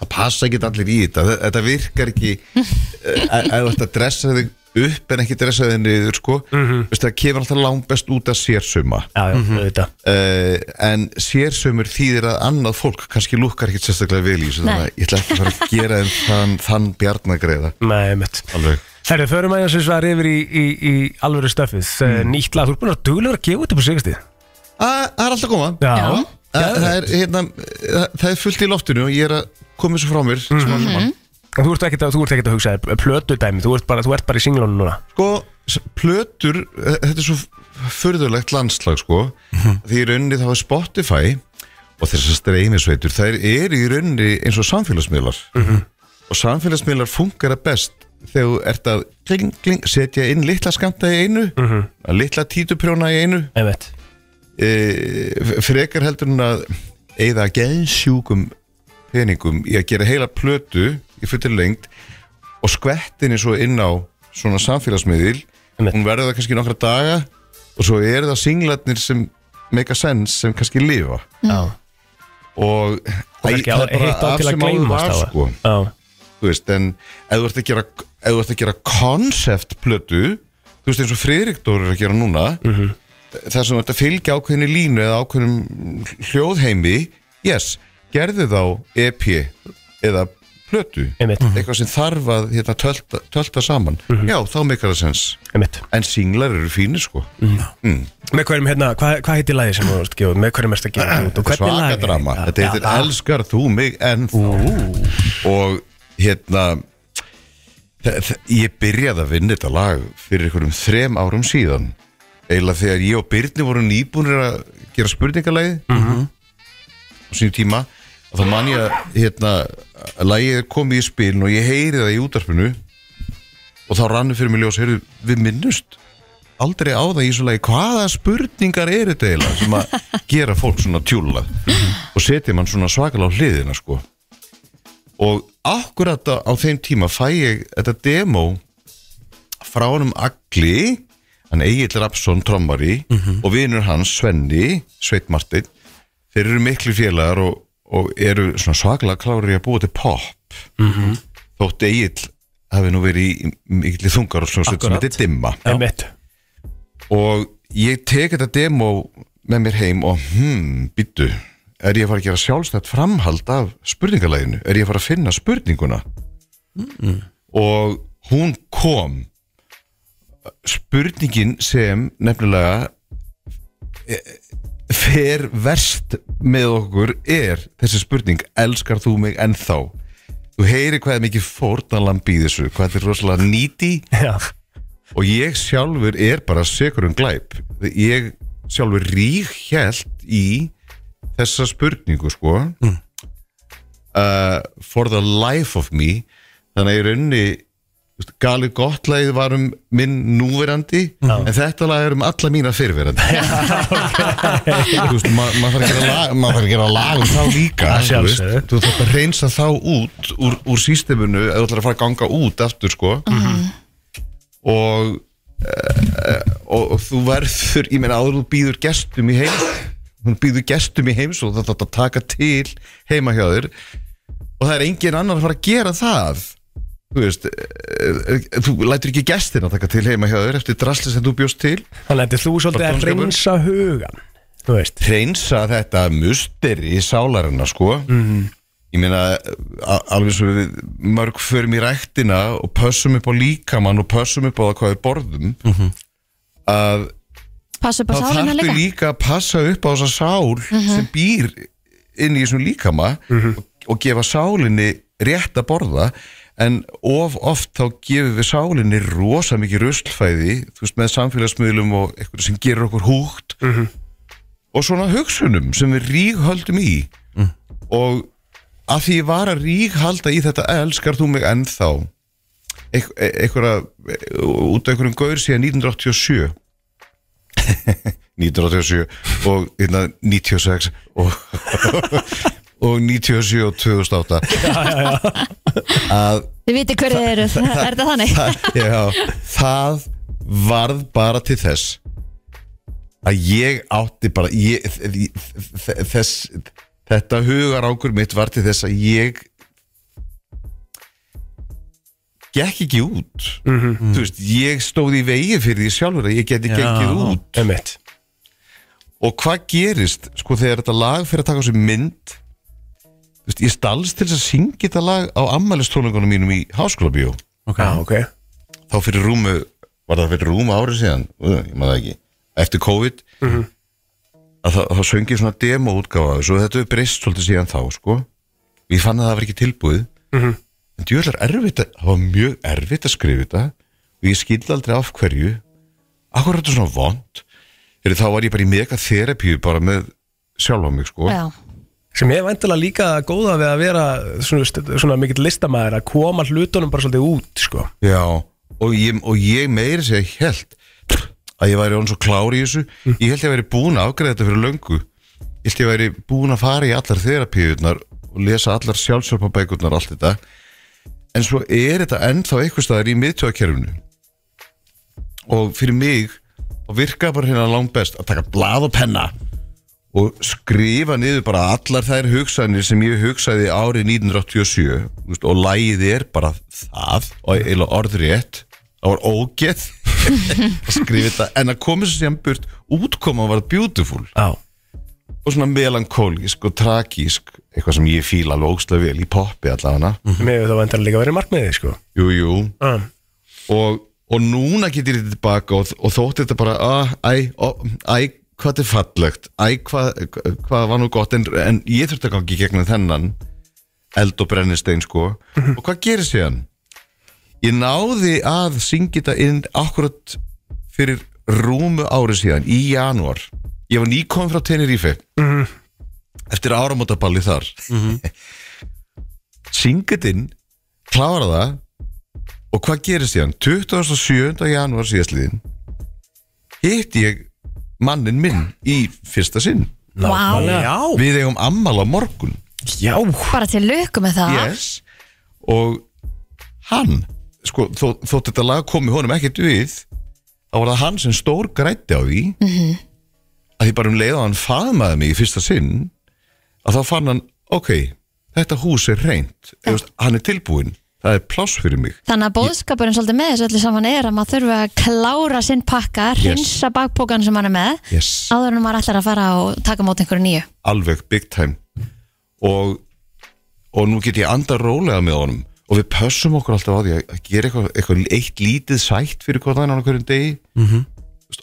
það passa ekki allir í þetta Þe- þetta virkar ekki [LAUGHS] eh, að að þú ert að dressa þig upp en ekki dressa þig niður sko. Mhm. Veistu, það kemur alltaf langt best út að sérsauma Já, já, auðvitað. Uh, en sérsaumur þýðir að annað fólk kannski lukkar ekkert sérstaklega vel í þannig að ég ætla ekki að fara að gera þann, þann mitt alveg. Herðu, förum að þessu svar yfir í, í, í alvöru stöfið mm. Nýtt lag, þú ert búin að duglegur að gefa út upp á sigasti Það er alltaf að koma Já, Það, það, er, hérna, það, það er fullt í loftinu og ég er að koma þessu frá mér Mhm. En þú ert ekkert að, þú ert ekkert að hugsa þér plötudæmi, þú ert bara, þú ert bara í singlunum núna? Sko, plötur, eh, þetta er svo förðulegt landslag sko. Því í rauninni þá er Spotify og þessar streymisveitur, þær eru í rauninni eins og samfélagsmiðlar. Og samfélagsmiðlar funkar að best þegar þú ert að kling, kling, setja inn litla skamta í einu að litla títuprjóna í einu. E, frekar heldur en að eða geðsjúkum peningum í að gera heila plötu í fullir lengt og skvettinni svo inn á svona samfélagsmiðil hún verður það kannski nokkra daga og svo eru það singlarnir sem make a sense sem kannski lifa Já og Og kannski á- hitt á til að gleymast á það. sko. þú veist, en ef þú ert að gera ef þú ert að gera concept plötu þú veist eins og Friðrik Dór er að gera núna Mhm. þar sem þú ert að fylgja ákveðinni línu eða ákveðinum hljóðheimi yes, gerðu þá EP eða plötu Einmitt. eitthvað sem þarf að hérna, tölta, tölta saman já, þá meikar það sens Einmitt. en singlar eru fínir sko mm. Með hverjum hérna, hvað hva heitir lagi sem þú út? Með hverjum erst að gefa út? Og Þetta er hvernig lag svaka er drama þetta? Þetta heitir Já, Elskar þú mig en Og hérna Ég byrjaði að vinna þetta lag Fyrir einhverjum þrem árum síðan Eila þegar ég og Byrni voru nýbúnir að gera spurningalagi Mhm. á sínum tíma og þá man ég að hérna, að lagið er komið í spilin og ég heyri það í útarpinu og þá rannu fyrir mig ljós heyrðu, við minnust aldrei á það í svo lagi. Hvaða spurningar er þetta eiginlega sem að gera fólk svona tjúlað og setja mann svona svakalega á hliðina sko. Og akkurat á þeim tíma fæ ég þetta demo frá honum Agli. Hann Egil Rapsson trommari. Og vinur hans Svenni Sveit Martin þeir eru miklu félagar og, og eru svona svakalega klári að búa til pop Mhm. þótt Egil hafi nú verið í miklu þungar og svona sem þetta dimma. Einmitt. og ég tek þetta demo með mér heim og hmm, byttu er ég að fara að gera sjálfstætt framhald af spurningaleginu, er ég að fara að finna spurninguna? Og hún kom. Spurningin sem nefnilega eh, fer verst með okkur er? Þessi spurning, elskar þú mig ennþá? Þú heyri hvað er mikið fórnalamb í þessu hvað þetta er rosalega nýti og ég sjálfur er bara sekur um glæp. Ég sjálfur rík hjælt í þessa spurningu sko. Uh, for the life of me. Þannig að ég raunni gali gott lagið var um minn núverandi en þetta lag er um alla mína fyrverandi [LAUGHS] þú veist, ma maður þarf að gera lag maður þarf að gera lag um þá líka Að þú veist. sjálfsögðu. þú þarf að reynsa þá út úr, úr sístemunu eða þú ætlar að fara að ganga út aftur sko. Og, uh, og og þú verður ég meina áður þú býður gestum í heims hún býður gestum í heims og það þarf að taka til heima hjá þér. Og það er engin annar að fara að gera það þú veist eh, eh, þú lætur ekki gestin að taka til heima hjá þér eftir drasli sem þú bjóst til. Þannig að þú svolítið að reynsa hugan Þú veist. Reynsa þetta musteri sálarinnar sko. Mhm. ég meina alveg svo við mörg förum í ræktina og pössum upp á líkamann og pössum upp á það hvað við borðum að Passa upp á þá þarftu líka. líka að passa upp á þessa sál Mhm. sem býr inn í þessum líkama og, og gefa sálinni rétt að borða en of oft þá gefum við sálinni rosa mikið ruslfæði þú veist með samfélagsmiðlum og eitthvað sem gerir okkur húgt. Og svona hugsunum sem við ríghöldum í. Og að því ég var að ríghalda í þetta elskar þú mig ennþá? Eit- e- einhverja út af einhverjum gaur síðan 1987 1987 [LAUGHS] og hérna, 96 og, [LAUGHS] og 97 og 2008 [LAUGHS] að Þið viti hverju þið eru, er þetta þannig? það, já, það varð bara til þess að ég átti bara ég, þess, þetta hugar ákur mitt var til þess að ég gekk ekki út þú veist, ég stóð í vegi fyrir því sjálfur að ég geti Já. gengið út Einmitt. og hvað gerist sko þegar þetta lag fyrir að taka á sig mynd veist, ég stalst til þess að syngja þetta lag á ammælistónleikunum mínum í háskóla bíó okay. Ah, okay. þá fyrir rúmu var það fyrir rúmu árið síðan uh, ég maður það ekki, eftir COVID Mhm. að þá, þá söng ég svona demo útgáfa og þetta hefur breyst svolítið síðan þá sko ég fann að það var ekki tilbúið Mhm. en djúðlar erfitt að, það var mjög erfitt að skrifa þetta og ég skildi aldrei af hverju akkur er þetta svona vond þá var ég bara í mega þerapíu bara með sjálfa mig sko Já. Sem er væntilega líka góða við að vera svona, svona mikill listamæður að koma hlutunum bara svolítið út sko. Já, og ég, og ég meiri segja held að ég væri orðin svo klár í þessu. Ég held ég væri búin að afgreða þetta fyrir löngu. Ég held ég væri búin að fara í allar þerapíunar og lesa allar sjálfsjálfabækurnar allt þetta. En svo er þetta ennþá eitthvað staðar í miðtjóðakerfinu og fyrir mig og virka bara hérna langt best að taka blað og penna og skrifa niður bara allar þær hugsanir sem ég hugsaði árið 1987 þú veist, og lægið er bara það og orðrétt. Það var ógeð. [LAUGHS] Að skrifa þetta. En að koma sér sem burt útkoma var beautiful. Já. og svona melankólísk og tragísk eitthvað sem ég fíla alveg ógstlega vel í poppi allavega. Með það væntilega líka verið markmiði sko. Jú, jú. Ah. og, og núna getur ég þetta tilbaka og, og þótt þetta bara að, ó, æ, hvað þetta er fallegt? Æ, hvað, hvað var nú gott? En, en ég þurfti að gangi gegnum þennan eld og brennistein sko og hvað gerir síðan? Ég náði að syngja þetta inn akkurat fyrir rúmu ári síðan í janúar. Ég var nýkom frá Tenerife. Mhm. eftir áramótaballi þar. [LAUGHS] Syngið inn klára það. Og hvað gerir síðan? 27. janúar síðastliðin hitti ég mannin minn í fyrsta sinn Vá. Já. Við eigum ammal á morgun Já Bara til lukku með það Yes Og hann sko, þó, Þótt þetta lag komi honum ekkert við þá var það hann sem stór grætti á því Mhm. að því bara um leið og hann faðmaði mig í fyrsta sinn að þá fann hann, ok þetta hús er reynt, ja. hann er tilbúinn það er pláss fyrir mig. Þannig að bóðskapurinn svolítið með þessu öllu saman er að maður þurfa að klára sinn pakka, Yes. hreinsa bakpókan sem hann er með yes. áður en maður ætlar að fara og taka mót einhverju nýju. Alveg big time. Og, og nú get ég andar rólega með honum. Og við pössum okkur alltaf á því að- gera eitthvað, eitthvað eitt lítið sætt fyrir hvort annan á hverjum degi. Mhm. -hmm.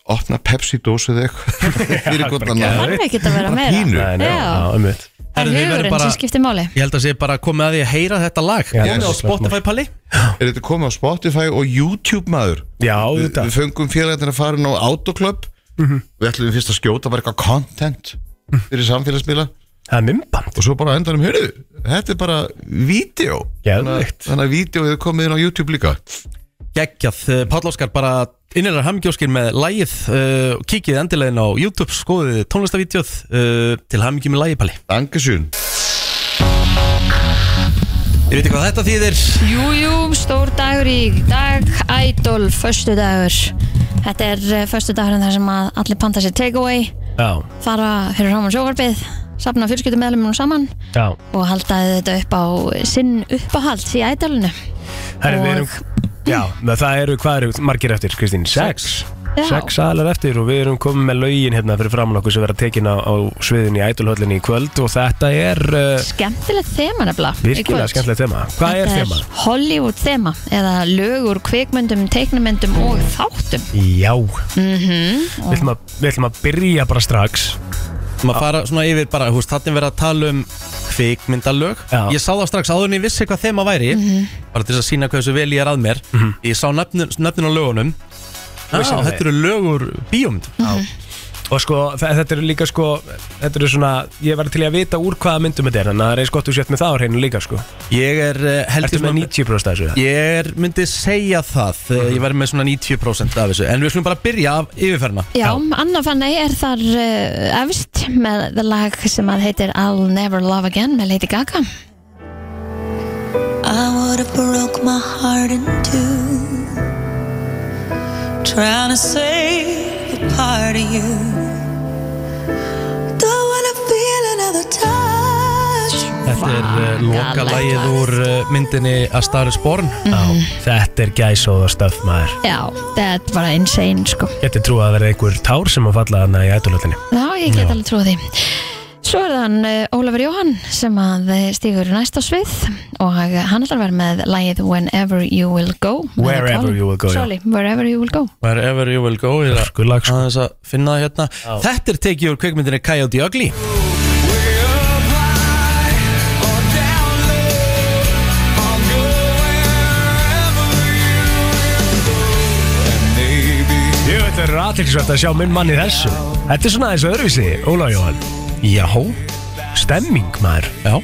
opna Pepsi-dósu eða eitthvað [LAUGHS] fyrir hvort annan Það þarf ekki að vera meira Það er hugurinn bara- sem skiptir máli. Ég held að sé bara komið að því að heyra þetta lag. Já, Komið á. Spotify palli. Er þetta komið á Spotify og YouTube maður? Já, Við, þetta við fengum félagarnir að fara inn á Autoclub. Við ætlum fyrst að skjóta bara eitthvað content fyrir samfélagsmiðla. Það er mymband Og svo bara endanum, heyrðu, þetta er bara vídeo. Þannig að vídeo er komið inn á YouTube líka. Geggjað, Páll Óskar bara innilega hamingjóskir með lægið uh, Kikið endilegin á YouTube, skoðið tónlistavídeóð uh, til hamingjum með lægipalli Dankeschön. Ég veit hvað þetta þýðir? Jú, jú, stór dagur í dag Idol, föstu dagur Þetta er uh, föstu dagurinn þar sem að allir panta sér takeaway Já, fara fyrir ráman sjókarbið safna fjölskyldumæðlumunum saman já. og halda þetta upp á sinn uppáhalds í ædolinu Herri, við erum Já, það eru, hvað eru margir eftir, Kristín? Sex? Já. Sex aðlar eftir og við erum komið með lögin hérna fyrir framann okkur sem verða tekin á, á sviðin í ædolhöllinni í kvöld og þetta er uh, Skemmtilegt þema nefnilega virkilega skemmtilegt tema Hvað er Þetta þema? Hollywood þema eða lögur, kvikmyndum, teiknumyndum og þáttum. Já, mm við ætlum að, við ætlum að byrja bara strax maður fara svona yfir bara, húst, þannig verið að tala um kvikmyndalög. Já. Ég sá það strax áður en ég vissi hvað þema væri Mhm. bara til þess að sína hversu vel ég er að mér. Ég sá nöfnin, nöfnin á lögunum. Já, þetta eru lögur bíómynd Og sko, þe- þetta eru líka sko Þetta eru svona, ég var til að vita úr hvaða myndum þetta er En það er eins gott þú sett með það á hreinu líka sko. Ég er uh, heldur Ertu með 90% af þessu? Ég er, myndi segja það mm Ég væri með svona 90% af þessu En við skulum bara byrja af yfirferna Já, Anna Fanney er þar uh, efst með það lag sem að heitir I'll Never Love Again með Lady Gaga. I would have broke my heart in two Trying to save a part of you Þetta er uh, loka lagið úr uh, myndinni A Star is Born. Já, þetta er gæsóða stöf maður. Já, þetta er bara insane sko. Getið trú að verða einhver tár sem að falla hana í ædolöllinni Já, ég get Já. alveg trúið því Svo er það hann uh, Ólafur Jóhann sem að uh, stígur næst á svið og hann ætlar að vera með lagið Whenever You Will Go. Wherever. You Will Go, já. Sorry, Wherever You Will Go. Wherever you will go er að finna það hérna. Þetta er tekið úr kveikmyndinni Coyote Ugly. Það er aðtilsvægt að sjá minn mann í þessu. Þetta er svona aðeins öðruvísi, Óla Jóhann Já. Stemming maður. Já,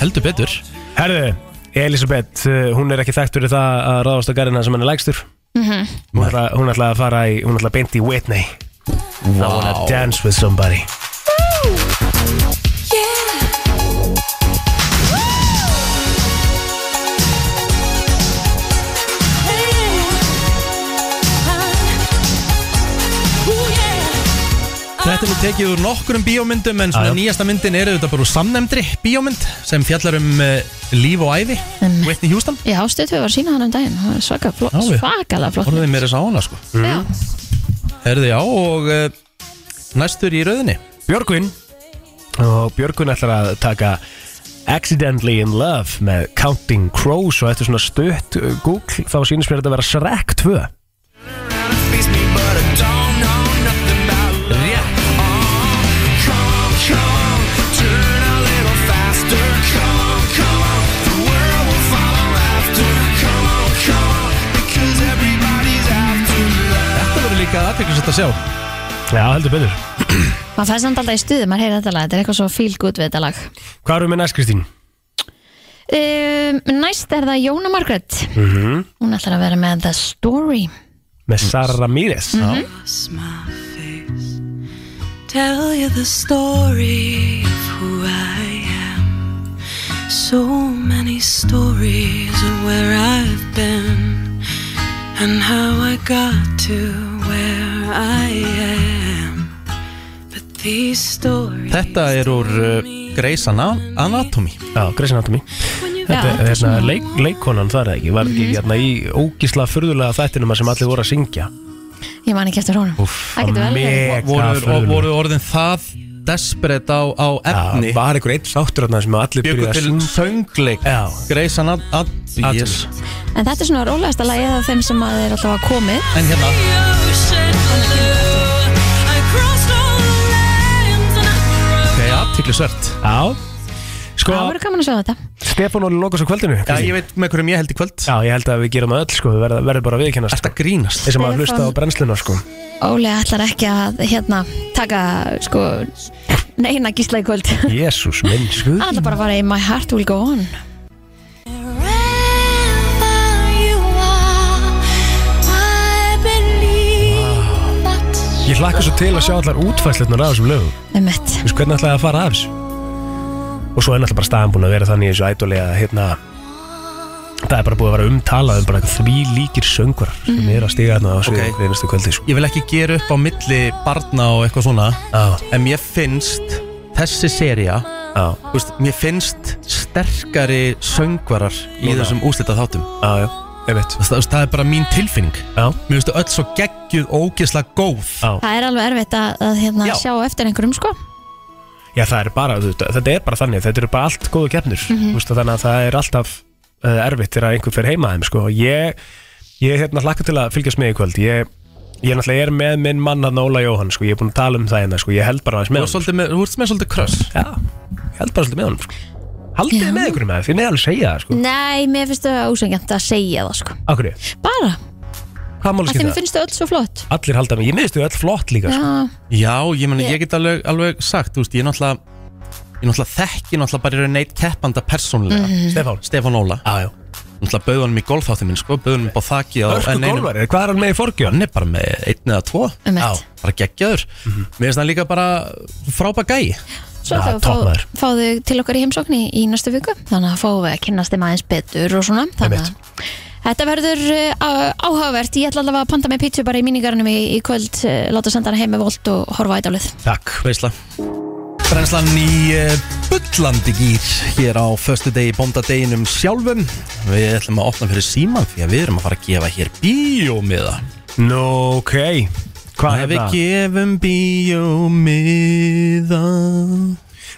heldur betur. Herðu, Elisabeth, uh, hún er ekki þekkt fyrir það að ráðast á garðina sem hann er lægstur. Mhm. Hún ætla, hún ætla að fara í, hún ætla að beint í Whitney. I wanna dance with somebody Þetta er nú tekið úr nokkurum bíómyndum En svona nýjasta myndin er auðvitað bara úr samnemndri bíómynd Sem fjallar um uh, líf og ævi. Whitney Houston. Já, stöðtöð var að sína hann um daginn. Það var svaka flott, Já, við- svakalega flott Orðið mér þess að hana sko. Já. Herði já og uh, næstur í rauðinni Björgvin. Og Björgvin ætlar að taka Accidentally in Love með Counting Crows og þetta er svona stutt uh, Google, þá sýnist mér þetta að vera Shrek 2 Þetta líka aðteklisett að sjá Já, heldur betur Maður fæði samt alltaf í stuði, maður heyri þetta lag Þetta er eitthvað svo feel good við þetta lag Hvað erum við næst Kristín? um, Næst er það Jóna Margaret Mm -hmm. Hún ætlar að vera með The Story með Sara Ramírez Mhm. Cross my face. Tell you the story of who I am. So many stories of where I've been and how I got to where I am. But these stories. Þetta er úr uh, Grey's Ana- Anatomy. Já, Grey's Anatomy. Þetta er hérna leik, leikkonan þar ekki? Var ekki hérna í ógísla furðulega þættinum sem allir voru að syngja? Ég man ekki eftir honum. Það getur vel verið. voru, voru orðin það desperate á, á efni. Já, var einhver eitt sáttur þarna sem allir byggu byrjuðu að til syngja? söngleik. Grey's Anatomy yes. En þetta er svona rólegasta lagið af þeim sem að er alltaf að komið En hérna. Ok, aðtiklisvert Já Sko, Það verður gaman að sjá þetta. Stefán Óli lokast á kvöldinu Já, ég veit með hverjum ég held í kvöld. Já, ég held að við gerum það öll sko, við verðum verð bara að viðkennast Þetta grínast? Þeir sem að hlusta á brennsluna sko. Óli ætlar ekki að hérna taka sko neina gísla í kvöld. Jésús minn sko. Hann ætlar bara að fara í My Heart Will Go On. Ég hlakka svo til að sjá allar útfæslunar af þessum lögum. Emmett Þú veist hvernig ætlaði að fara af þessu Og svo er náttúrulega bara staðan búin að vera þannig í þessu ædoli að hérna Það er bara búið að vera umtalað um bara eitthvað því líkir söngvar sem er að stiga þarna á svið Ok. okay. einustu kvöldi sko. Ég vil ekki gera upp á milli barna og eitthvað svona Já. En mér finnst þessi seria Já. veist, Mér finnst sterkari söngvarar í þessum úslita þáttum Já, já, ég veit Það, það er bara mín tilfinning Já. Mér finnst öll svo geggjuð og ógeðslega góð Já. Það er alveg erfitt að, að hérna, Já. sjá eftir einhverjum sko Já, það er bara, þetta er bara þannig Þetta eru bara allt góðu keppnir mm Þannig að það er alltaf uh, erfitt þegar einhver fer heima að þeim sko. Ég, ég hérna hlakka til að fylgjast með í kvöld Ég, ég náttúrulega er með minn mann hann Óla Jóhann sko. Ég er búin að tala um það hérna sko. Ég held bara aðeins Þú með svolítið með, þú ert með svolítið kröss Já, ég held bara svolítið með hann sko. Haldið þið með ykkur með það, með alveg segja það sko. Nei, mér finnst það ósengjant að segja það sko? Bara, Hvað máli mér það? finnst það öll svo flott. Allir halda mig, ég miðstu öll flott líka sko. Já, Já, ég, meni, Ég- get alveg, alveg sagt þú veist, Ég er náttúrulega Ég náttúrulega þekki náttúrulega bara í raun neitt keppanda persónlega Mhm. Stefán. Stefán Óla. Já, já. Náttúrulega bauð hann í golfþáttin minn sko Bauð hann upp á þakki á Hörku N1. golfari, hvað er hann með í forgjöf? Hann er bara með einn eða tvo. Einmitt. Bara geggjaður. Mér finnst hann líka bara frábæð gæi. Svo Já, topp fá, maður. fáðu til okkar í heimsókn í, í næstu viku. Þannig að fáum við að kynnast þeim aðeins betur og svona. Þannig að þetta verður á- áhugavert. Ég ætla allavega að panta með pítsu bara í mínigarnum í, í kvöld uh, Láta senda hana heim með volt og horfa á ædálið Takk Veisla. Brennslan í uh, bullandi gýr Hér á föstu degi, bóndadeginum sjálfum. Við ætlum að opna fyrir síman Því að við erum að fara að gefa hér bíómiða Nú, ok. Hvað Að er við það? gefum bíómiða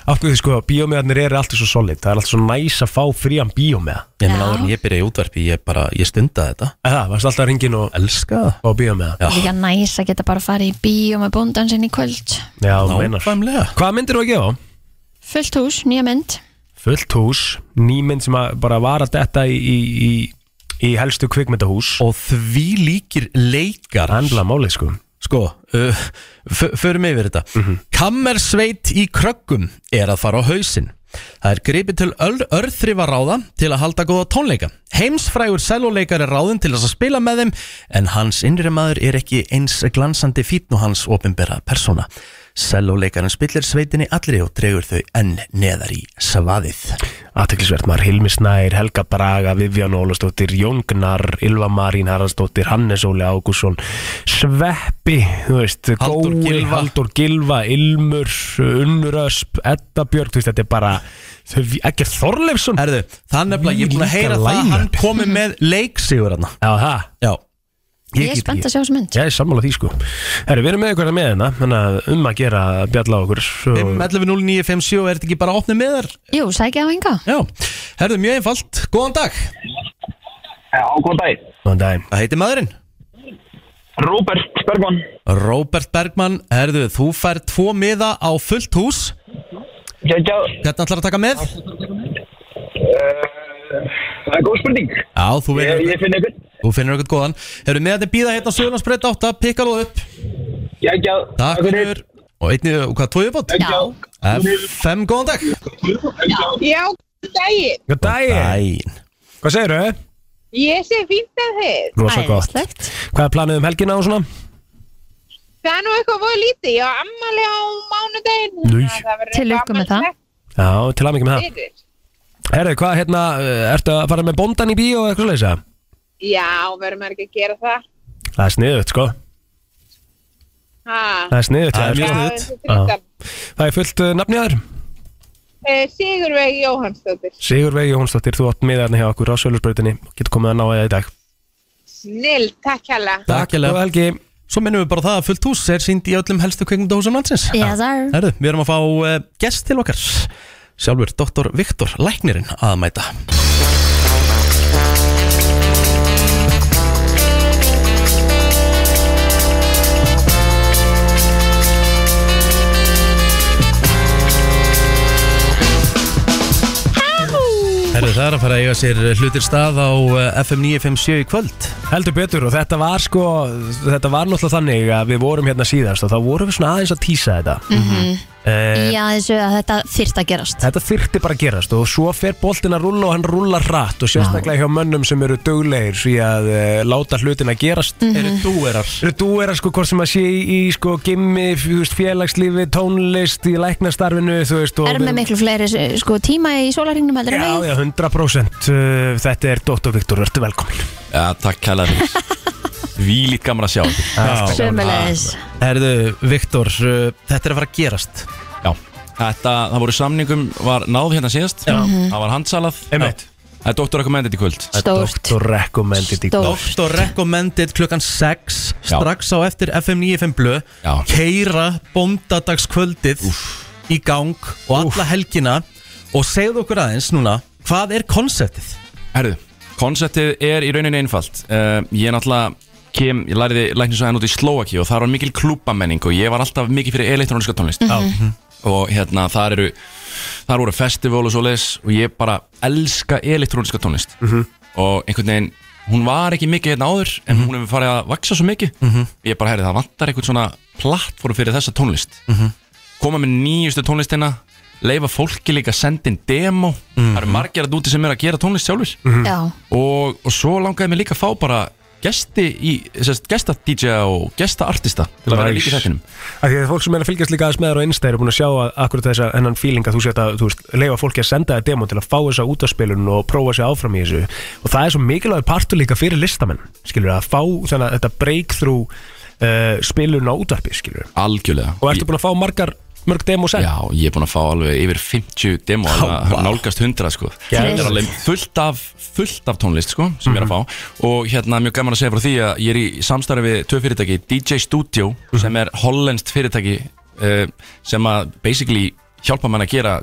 Áttu því sko, bíómiðarnir eru alltaf svo solid? Það er alltaf svo næs að fá frían bíómiða. Ég meina áður en ég byrja í útvarpi Ég bara, ég stunda þetta. Það, varst alltaf ringin og Elska það. fá bíómiða? Já. Líka næs að geta bara að fara í bíó með bóndan sinni í kvöld. Já, þú meinar. Nákvæmlega. Hvað myndir þú að gefa? Fullt hús, nýja mynd. Fullt hús, nýmynd sem að bara var að detta í, í, í, í helstu kvikmyndahús. Og því líkir leikar. Handla málið sko Sko, uh, förum yfir þetta. Mhm. Kammersveit í kröggum er að fara á hausinn. Það er gripið til örþrifa ráða til að halda góða tónleika. Heimsfrægur selvoleikar er ráðin til að spila með þeim En hans innri maður er ekki eins glansandi fítn og hans opinbera persóna Selvoleikarinn spillir sveitinni allri og dregur þau enn neðar í svaðið Aðteklisvert maður, Hilmi Snær, Helga Braga, Vivian Ólastóttir, Jón Gunnar, Ylva Marín Haraldsdóttir, Hannes Óli Ágússon, Sveppi, þú veist, Halldór Gói, Gylfa. Haldur Gilva, Ilmur, Unnur Ösp, Edda Björg, þú veist, þetta er bara, þau, ekki Þorleifsson. Erðu, er nefnilega, ég er búin að heyra það að hann komi með leiksigur hann Já, það. Já Ég er spennt að sjá þessu mynd ég er sammála því sko. Herri, við erum með ykkur með hérna, þannig að um að gera að bjalla á okkur. og- 5.11.09.57 er þetta ekki bara opnið með þar? Jú, sækja á hinga Já, herðu mjög einfalt, góðan dag Já, góðan dag. Góðan dag. Hvað heitir maðurinn? Robert Bergman. Robert Bergman, herðu, þú fær tvo miða á fullt hús Já, já. Hvernig ætlar að taka með? Það er góð spurning. Já, þú Ég, finnur ég finn ykkur. Þú finnur eitthvað góðan Herðu, með þetta býða hérna á Söðunarsbreyt 8 Pikka þú upp Já, já. Takk fyrir Og einni, og hvað, tóið bótt? Já. F5, góðan dag Já, daginn. Góðan daginn. Dæin Hvað segir þau? Ég sé fínt af þið Rosa gott Hvað er planið um helgina og svona? Það er nú eitthvað voru lítið Ég á ammali á mánudaginn Nú. Til lukku með það Já, til mikið með það. Herru, hvað hérna, ertu að fara með bondan í bíó og eitthvað? Já, verður maður ekki að gera það? Það er sniðut, sko. Ha. Það er sniðut, Það er mjög sniðugt. Já. Það er fullt uh, nafni að þér. Eh, Sigurveig Jóhannsdóttir. Sigurveig Jónsdóttir, þú átt miðarni hjá okkur á Sölusbrautinni Getur komið að ná eða í dag. Snill, takk hella. Takk Góða helgi. Svo minnum við bara það að fullt hús er sínd í öllum helstu kvikmyndahúsum landsins. Yes, sir. Herðu, við erum að fá uh, gest til okkar. Sjálfur doktor Viktor Læknirinn að mæta Herðu, það er að fara að eiga sér hlutir stað á uh, FM 957 í kvöld Heldur betur og þetta var sko Þetta var náttúrulega þannig að við vorum hérna síðast og þá vorum við svona aðeins að tísa þetta. Mhm. Eh, Já, þessu að þetta þyrft að gerast. Þetta þyrfti bara að gerast og svo fer boltin að rulla og hann rullar hratt og sérstaklega hjá mönnum sem eru döglegir því að uh, láta hlutin að gerast. Mhm. Eru dúerar? Eru dúerar sko hvort sem að sé í, í sko gimmi, félagslífi, tónlist, í læknastarfinu þú veist og Er með miklu fleiri sko, tíma í en Já, já, 100% uh, Þetta er Dóttor Viktor, ertu velkomin Já, takk fyrir [LAUGHS] Vílít gaman að sjá ykkur. Sömulegis Herðu, Viktor, uh, þetta er að fara að gerast Já, þetta, það voru samningum var náð hérna síðast Já. Mhm. Það var handsalað Einmitt. Það er Dr. Recommended í kvöld Stórt. Dr. Recommended í Doktor Recommended klukkan 6 Já. strax á eftir FM 95 blö Já. keira bóndadagskvöldið í gang og alla helgina og segðu okkur aðeins núna hvað er konseptið? Herðu, konseptið er í rauninni einfalt uh, Ég er náttúrulega kem, ég læriði læknisvæðan út í Slovaki og það var mikil klúbamenning og ég var alltaf mikið fyrir elektróniska tónlist Mhm. og hérna þar eru þar voru festival og svo leis og ég bara elska elektróniska tónlist Mhm. og einhvern veginn hún var ekki mikið hérna áður en hún hefur farið að vaksa svo mikið Mhm. ég bara herri það vantar einhvern svona plattform fyrir þessa tónlist Mhm. koma með nýjustu tónlistina leifa fólki líka að senda inn demo. Mhm. það eru margir að úti sem er að gera tónlist sjálfur Já, og, og svo langaði mig líka að fá bara gesti í, sérst, gesta DJ og gesta artista til að vera líka í þettinum Af Því að fólk sem er að fylgjast líka aðeins með þér á Insta eru búin að sjá að akkurat þessa hennan feeling að þú sétt að þú veist, leifa fólki að senda þér demo til að fá þessa útaspilun og prófa sér áfram í þessu. Og það er svo mikilvægur partur líka fyrir listamenn skilur að fá þannig að þetta breakthrough uh, spilun á útvarpi skilur algjörlega. Og ertu búin að fá margar mörg demo send? Já, ég er búin að fá alveg yfir 50 demo alveg nálgast 100 sko. Það er alveg fullt af, fullt af tónlist sko sem ég er að fá. Og hérna mjög gaman að segja frá því að ég er í samstarfi við tvö fyrirtæki DJ Studio sem er hollenskt fyrirtæki uh, sem að basically hjálpa mann að gera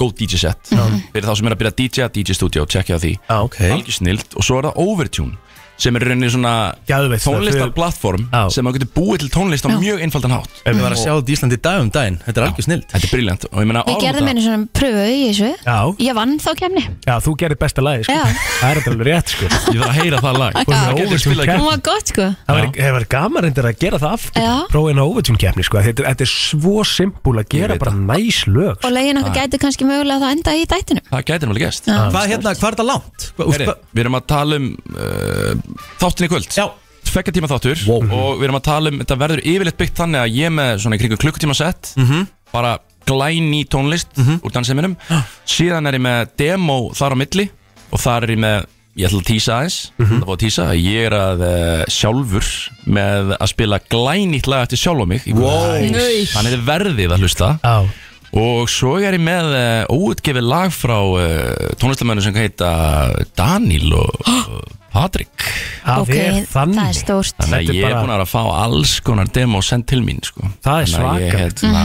góð DJ set. Fyrir þá sem er að byrja að DJ, DJ Studio, tjekkja því. Ah, okay. algjör snilt. Og svo er það Overtune sem er í rauninni svona Geðveikt, tónlistarplattform sem maður getur búið til tónlist á Já. mjög einfaldan hátt Við varum að sjá þetta í Íslandi í dag um daginn Þetta er algjör snild Þetta er briljant og ég meina við gerðum einu svona pröfu í þessu Já. Ég vann þá kemni Já, þú gerir besta lagi sko. Já. Það er þetta alveg rétt sko. [LAUGHS] Ég þarf að heyra það lag Þú erum með Overtune Hún keppni. var gott sko Það var- hefur verið gaman reyndir að gera það aftur Já. Prófa eina Overtune keppni sko. þetta, er- þetta er svo simpul að gera bara næs lög Og legin okkar gæti kannski mögulega þá enda í dættinu Það gæti náttúrulega gæst Já. Hvað hérna, hvað er þetta langt? Heyri, Við erum að tala um uh, þáttin í kvöld Já Tvekja tíma þáttur og við erum að tala um þetta verður yfirleitt byggt þannig að ég með svona í kringum klukkutíma sett Mhm. bara glæn í tónlist úr dansiminum síðan er ég með demo þar á milli og þar er ég með ég ætla að tísa aðeins mm -hmm. að tísa, að ég er að uh, sjálfur með að spila glænýtt lag eftir sjálf á mig í Wow. Nei. þannig er verðið að hlusta Já. Og svo er ég með uh, óutgefið lag frá uh, tónlistamönnum sem heita Daniel og uh, Patrik Það Ok, það er stórt Þannig að Þetta er ég er bara- búin að fá alls konar demo send til mín sko. Það er Þannig að ég, svakalegt. hérna,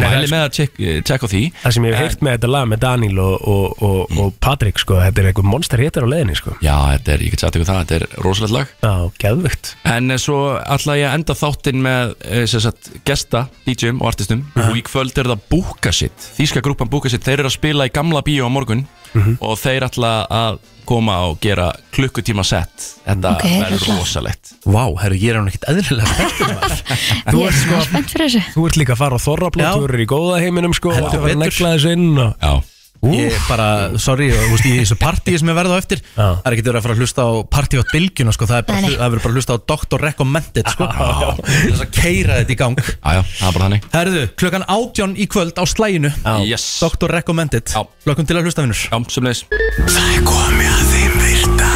Mæli með að tjekk- tjekka því. Það sem ég hef heyrt með þetta lag með Daniel og, og, og, og Patrik sko, þetta er eitthvað monster hitar á leiðinni sko. Já, þetta er, ég get sagt ykkur það, þetta er rosalegt lag. Já, geðvögt En eh, svo ætla ég að enda þáttinn með eh, sagt, gesta, DJ-um og artistum. Og í kvöld er það Búkasitt Þíska grúpan Búkasitt, þeir eru að spila í gamla bíó á morgun og þeir ætla að koma og gera klukkutíma sett Þetta Ok, verður rosalegt. Vá, herru, ég er hann ekkert eðlilega [LAUGHS] Þú ert er sko Þú ert líka að fara á Þorrablót, Já. þú eru í góða heiminum sko, það var að negla þessu inn og... Já Ég bara, sorry, þú veist, í þessu partíi sem ég verða á eftir Það er ekki verið að fara að hlusta á partí á bylgjuna sko. Það er bara, Nei, nei. það er verið bara að hlusta á Dr. Recommended sko. [LAUGHS] Þess að keira þetta í gang Jájá, það er bara þannig Herðu, klukkan átján í kvöld á slæginu Yes Dr. Recommended Já Klukkan til að hlusta vinnur Já, semleis Það er komið að þeim virta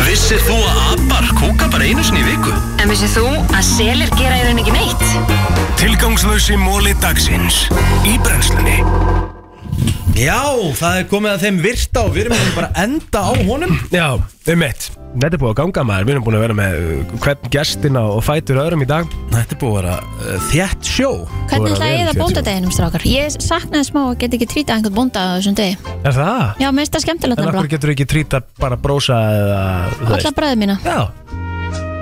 Vissir þú að abar kúka bara einu sinni í viku? En vissið þú að selir gera í raun ekki neitt? Tilgangslösi móli dagsins Í brennslunni Já, það er komið að þeim virta og við erum bara að enda á honum. Já, um eitt. Þetta er búið að ganga maður, við erum búin að vera með uh, hvern gestina og fætur öðrum í dag. Þetta er búið að vera uh, þjætt sjó. Hvernig ætla ég það bóndadeginum strákar? Ég saknaði smá að geta ekki trýta einhvern bónda á þessum degi. Er það? Já, mér finnst það skemmtilegt En okkur nefnilega. getur ekki trýta bara brósa eða þú Alla bræði mína. Já.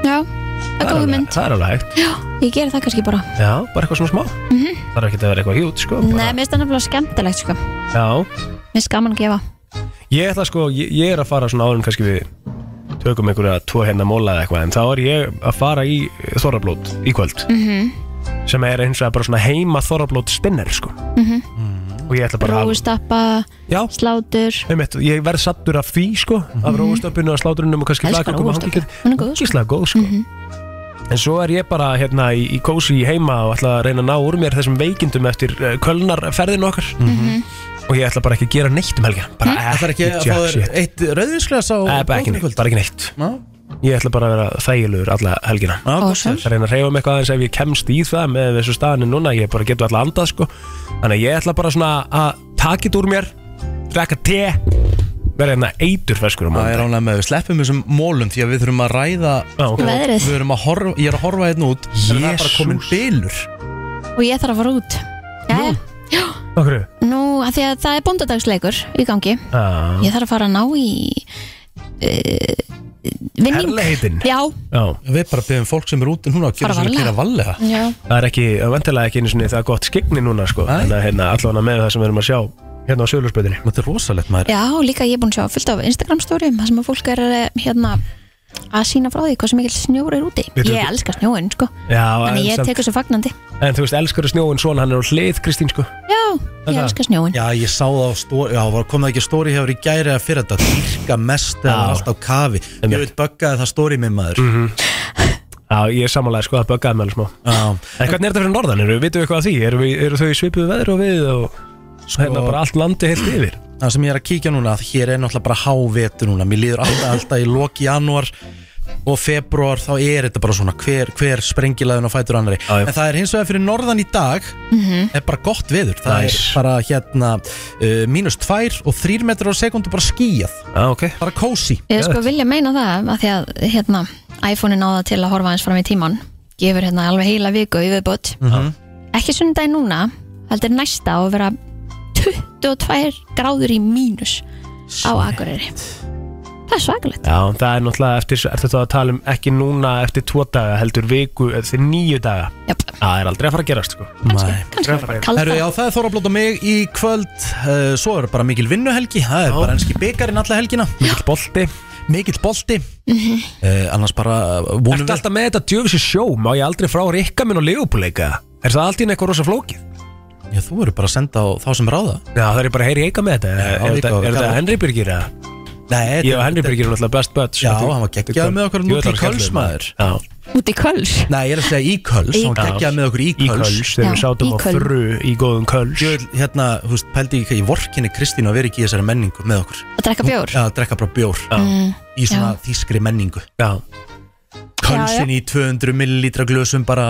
Já, er góð mynd Það er alveg hægt. Já, ég geri það kannski bara. Já, bara eitthvað svona smá. Mhm. Það er ekki að vera eitthvað hjút sko Nei, bara- mér finnst það nefnilega skemmtilegt sko. Já. Mér finnst gaman að gefa. Ég ætla sko, ég, ég er að fara svona árum kannski við tökum einhverja tvo hérna móla eða eitthvað en þá er ég að fara í þorrablót í kvöld. Mhm, sem er eins og bara svona heima þorrablót spinner sko. Mhm. Að Róustappa, Já. slátur. Einmitt, ég verð sattur af því sko af og sláturunum og kannski flagkökum og rófustappa. hangikjöt Hún er góð, sko. En svo er ég bara hérna í, í kósi heima og ætla að reyna að ná úr mér þessum veikindum eftir uh, kölnarferðinu okkar. Mhm. og ég ætla bara ekki að gera neitt um helgina. Bara Það er ekki að fá þér shit. eitt rauðvinsglas á Nei, bara ekki neitt, bara ekki neitt. Já. Ég ætla bara að vera þægilegur alla helgina. Awesome. Það reyna að reyfa mig eitthvað aðeins ef ég kemst í það með þessu staðinu núna, ég bara getur alltaf andað sko. Þannig að ég ætla bara svona að taka þetta úr mér, drekka te vera hérna eitur feskur á Það er mánudag ánægð með að við sleppum þessum mólum því að við þurfum að ræða ok. Veðrið. Við þurfum að horfa, ég er að horfa hérna út Það er bara komin bylur. Og ég þarf að fara út. Jæja, já. Okkur Nú, að því að það er bóndadagsleikur í gangi. Ah. Ég þarf að fara að ná í uh, Vinning. Herleitin Já, Já. Við bara byrjum fólk sem er úti núna að gera Fara svona að gera valega já. Það er ekki, vendilega ekki einu sinni það er gott skegni núna sko. En að hérna allavega með það sem við erum að sjá hérna á sögurspöðinni Þetta er rosalegt maður. Já, líka ég er búin að sjá fullt af Instagram storyum þar sem að fólk er eh, hérna að sína frá því hvað sem mikil snjór er úti. Veitu- Ég elska snjóin, sko. Já, Þannig en ég samt- tekur svo fagnandi. En þú veist, elskar snjóin svona, hann er á hlið Kristín sko. Já, ég elska snjóin Já, ég sá það á stóri, já, var- kom það ekki stóri hefur í gæri að fyrir þetta Dýrka mest eða Já. allt á kafi. Ég veit böggaði það stóri með maður. Já, ég er samanlega sko að böggaði með alveg smá. Já. En hvernig er þetta fyrir norðan? Eru, vitum við eitthvað að því? Eru, við, eru þau í svipuðu veður og við og hérna bara allt landi heilt yfir? Það sem ég er að kíkja núna, að hér er náttúrulega bara hávetur núna Mér líður alltaf, alltaf í loki janúar og februar þá er þetta bara svona hver, hver sprengilaðun og fætur annari já. En það er hins vegar fyrir norðan í dag Mhm. er bara gott veður Það Nice. er bara hérna uh, mínus 2 og 3 metrar á sekundu bara skíjað Já, ok Bara kósi Ég sko vilja meina það að því að hérna iPhone-in náða til að horfa eins fram í tíman gefur hérna alveg heila viku í viðbót Mhm. ekki sunnudagi núna heldur næsta og vera 22 gráður í mínus á Akureyri. Það er svakalegt. Já, það er náttúrulega eftir, er þetta að tala um ekki núna eftir tvo daga, heldur viku eftir nýju daga? Jöp. Það er aldrei að fara að gerast sko. Nei. kannski bara Herru, kalda. Já, það er Þorrablót og mig í kvöld. Uh, Svo er bara mikil vinnuhelgi. Það er bara enski byggarinn alla helgina. Mikill bolti. Mikill bolti. Mhm. uh, Annars bara uh, vonum Ertu alltaf með þetta djöfisir sjó? Má ég aldrei frá rikka minn og leifupúleika? Er það allt í einu eitthvað rosa flókið? Já, þú eru bara að senda á þá sem ráða. Já, það er bara að heyri eika með þetta. Já, Er líka þetta- og er þetta. Henry Birgir eða? Nei, Ég og Henry Birgir er náttúrulega best buds Já, hann var geggjaður með okkur út í Köls, maður. Já, út í Köls Nei, ég er að segja í Köls Hann var Köls. geggjað með okkur í í Köls Köls Þegar við sátum í á fru í góðum Köls Ég vil, hérna, þú veist, pældi ég í vorkinni Kristín að vera ekki í þessari menningu með okkur. Að drekka bjór? Já, að drekka bara bjór Í svona þýskri menningu. Já, Kölsin í 200 millilítra glösum bara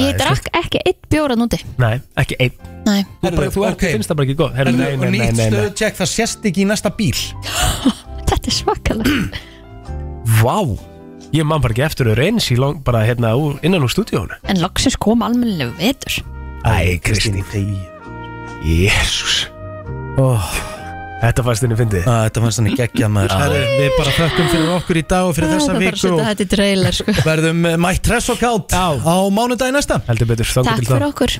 ég drakk ekki eitt bjór að núti Nei, ekki einn. Nei. Þú, bara, þú ok. okay. finnst það bara ekki góð Herru, En nei, og nei, nei, nýtt nei, nei. stöðtjekk, það sést ekki í næsta bíl. [LAUGHS] Þetta er svakalegt. Vá. Ég man bara ekki eftir þau reyns í lang, bara hérna úr, innan úr stúdíónu en loksins kom almennilegu vetur. Æ, Kristín. Jésús oh. Þetta fannst henni fyndið. Þetta fannst hann geggjað maður. Herru, Við bara þökkum fyrir okkur í dag og fyrir þessa það er bara að viku setja og þetta í trailer sko. verðum mætt hress og kátt á mánudagi næsta. Heldur betur, þangað takk til þá. fyrir okkur